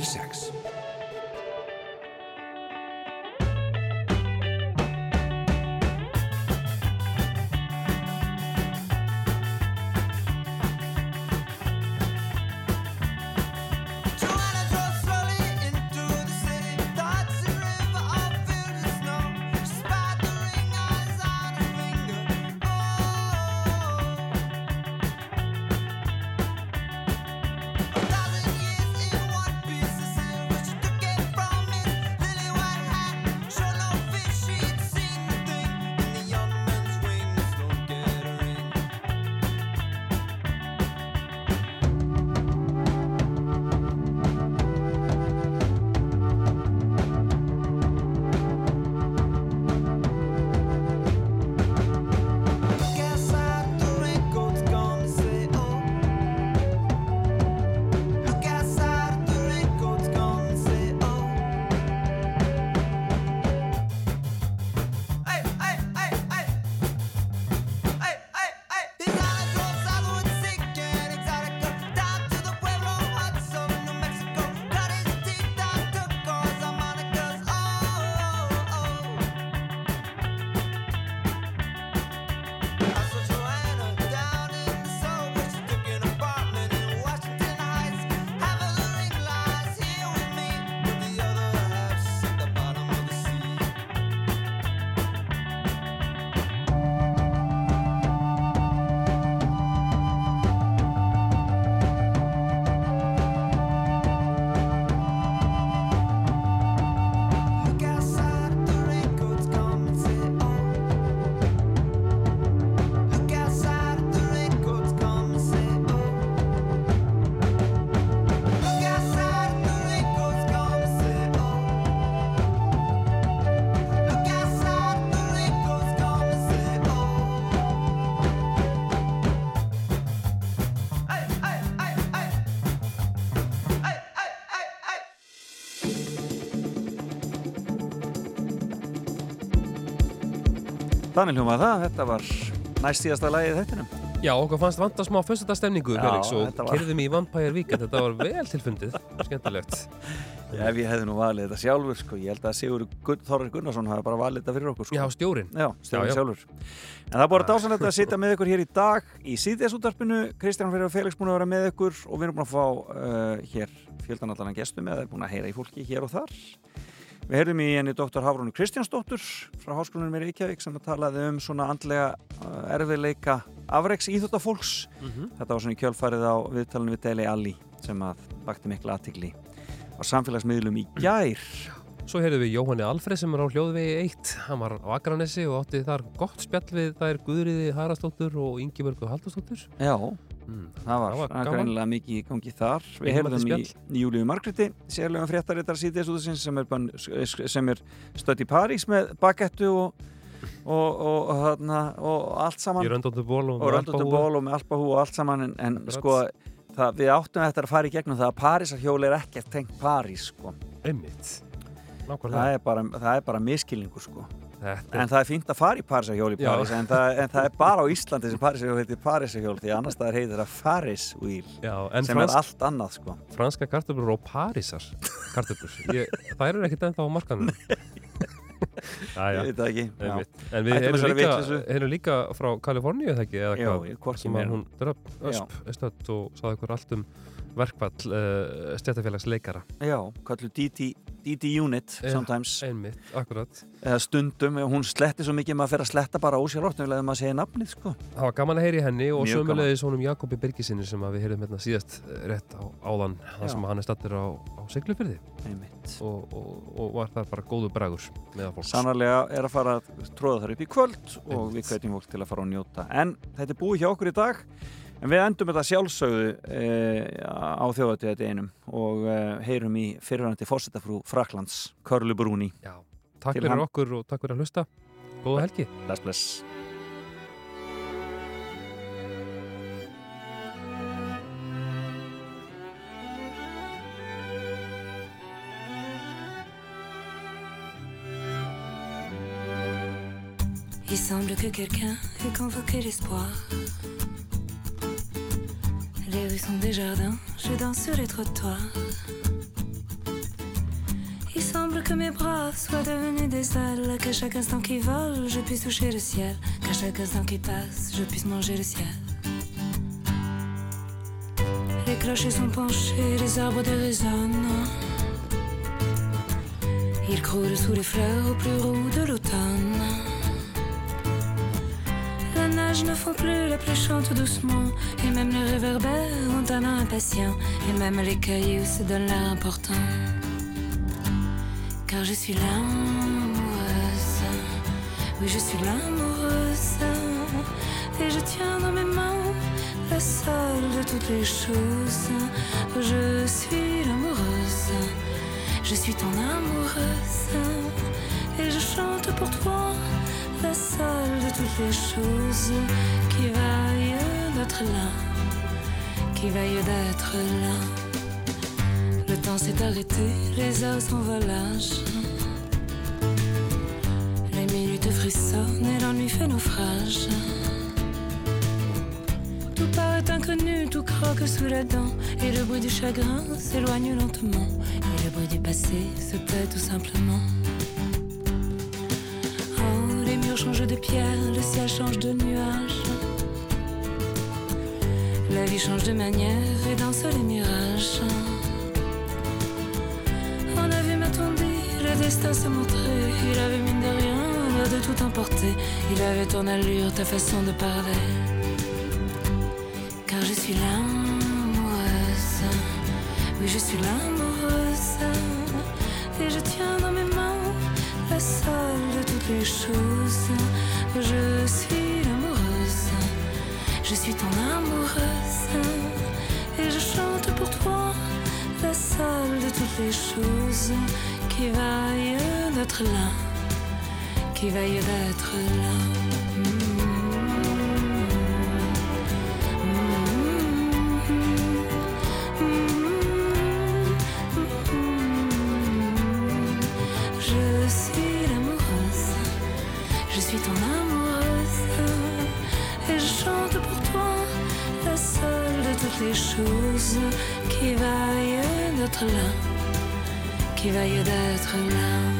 fjögur Þannig hljómaði það, þetta var næst síðasta lagið þettinum. Já, okkur fannst vanta smá föstudastemningu, Já, Felix, og var- kyrðum í Vampire Weekend. Þetta var vel tilfundið, skemmtilegt. Ef ég hefði nú valið þetta sjálfur, sko, ég held að Sigur Gunn, Þorri Gunnarsson hafi bara valið þetta fyrir okkur, sko. Já, stjórinn. Já, stjórinn Já, já. sjálfur. En það er bara dásanlegt að sitja með ykkur hér í dag í síðdeisúttarpinu. Kristján Fyrir og Felix búin að vera með ykkur og við erum búin að fá uh, hér fjöldanallan gestum eða er búin að heyra í fólki hér og þar. Við heyrðum í henni doktor Hafrúnu Kristjánsdóttur frá Háskólanum í Reykjavík sem talaði um svona andlega uh, erfiðleika afreiks íþjóttafólks. Mhm. Þetta var svona í kjölfarið á viðtalinu við Deli Alli sem að vakti mikla aðtigli á samfélagsmiðlum í gær. Svo heyrðum við Jóhanni Alfred sem er á hljóðvegi 1. Hann var á Akranesi og átti þar gott spjall við þær Guðriði Harastóttur og Ingibörgu Haldurstóttur. Já, Mm. það var, var greinilega mikið í gangi þar. Við heyrðum í, í Júliu Margréti, sérlega fréttarittar síðdeisúðusins sem er, er stödd í París með bakettu og, og, og, og, allt saman. Og og með alpahú og allt saman en, en sko það, við áttum eftir að fara í gegnum það að Parísarhjóli er ekkert tengt París sko. Einmitt. það er bara, það er bara miskilningur sko. Þetta en það er fínt að fara í Parísarhjóli í. París en það, en það er bara á Íslandi sem Parísarhjóli heitir Parísarhjóli því annars það heitir það Faris Wheel Já, en sem fransk- er allt annað sko. franska kartöflur og Parísar kartöflur. Það eru ekkert ennþá á markanum. Æja, Ég veit það ekki. En við erum líka, líka frá Kaliforníu þegar ekki, eða hvað, sem að hún dröpp, ösp, og saði ykkur allt um verkvall uh, stjættafélags leikara. Já, kallu DT, DT Unit Já, sometimes Einmitt, akkurat. eða stundum, hún sletti svo mikið maður fer að sletta bara ósjálfrátt ef maður segir nafnið sko. Það var gaman að heyri henni og Mjög sömulegis honum Jakobi Birgisinni sem við heyrðum hérna síðast eh, rétt á, áðan þar sem hann er stattur á, á Siglufyrði Einmitt. og, og, og var þar bara góðu bragur með fólks. Sannarlega er að fara að tróða þar upp í kvöld og við hvetjum fólk til að fara og njóta. En þetta er búið hjá okkur í dag, en við endum þetta sjálfsögðu e, á þjóðatíðati einum og e, heyrum í fyrirvændi fórsetafrú Fraklands, Körlu Brúni. Já, takk Til fyrir ham- okkur og takk fyrir að hlusta. Góða helgi. Bless, bless. Il semble que quelqu'un ait convoqué l'espoir. Les rues sont des jardins, je danse sur les trottoirs. Il semble que mes bras soient devenus des ailes, qu'à chaque instant qui vole, je puisse toucher le ciel, qu'à chaque instant qui passe, je puisse manger le ciel. Les clochers sont penchés, les arbres déraisonnent. Ils croulent sous les fleurs au plus roux de l'automne. Nage ne fond plus, la pluie chante doucement. Et même les réverbères ont un impatient. Et même les cailloux se donnent l'air important. Car je suis l'amoureuse. Oui, je suis l'amoureuse. Et je tiens dans mes mains la seule de toutes les choses. Je suis l'amoureuse. Je suis ton amoureuse. Et je chante pour toi la seule de toutes les choses qui vaille d'être là, qui vaille d'être là. Le temps s'est arrêté, les heures s'envolagent. Les minutes frissonnent et l'ennui fait naufrage. Tout paraît inconnu, tout croque sous la dent. Et le bruit du chagrin s'éloigne lentement. Et le bruit du passé se tait tout simplement. Le ciel change de nuage. La vie change de manière et danse les mirages. On a vu m'attendir, le destin s'est montré. Il avait mine de rien l'air de tout emporter. Il avait ton allure, ta façon de parler. Car je suis l'amoureuse. Oui, je suis l'amoureuse. Et je tiens dans mes mains la seule de toutes les choses. Les choses qui vaille d'être là. Qui vaille d'être là. Je suis l'amoureuse, je suis ton amoureuse, et je chante pour toi la seule de toutes les choses qui vaille d'être là, qui vaille d'être là.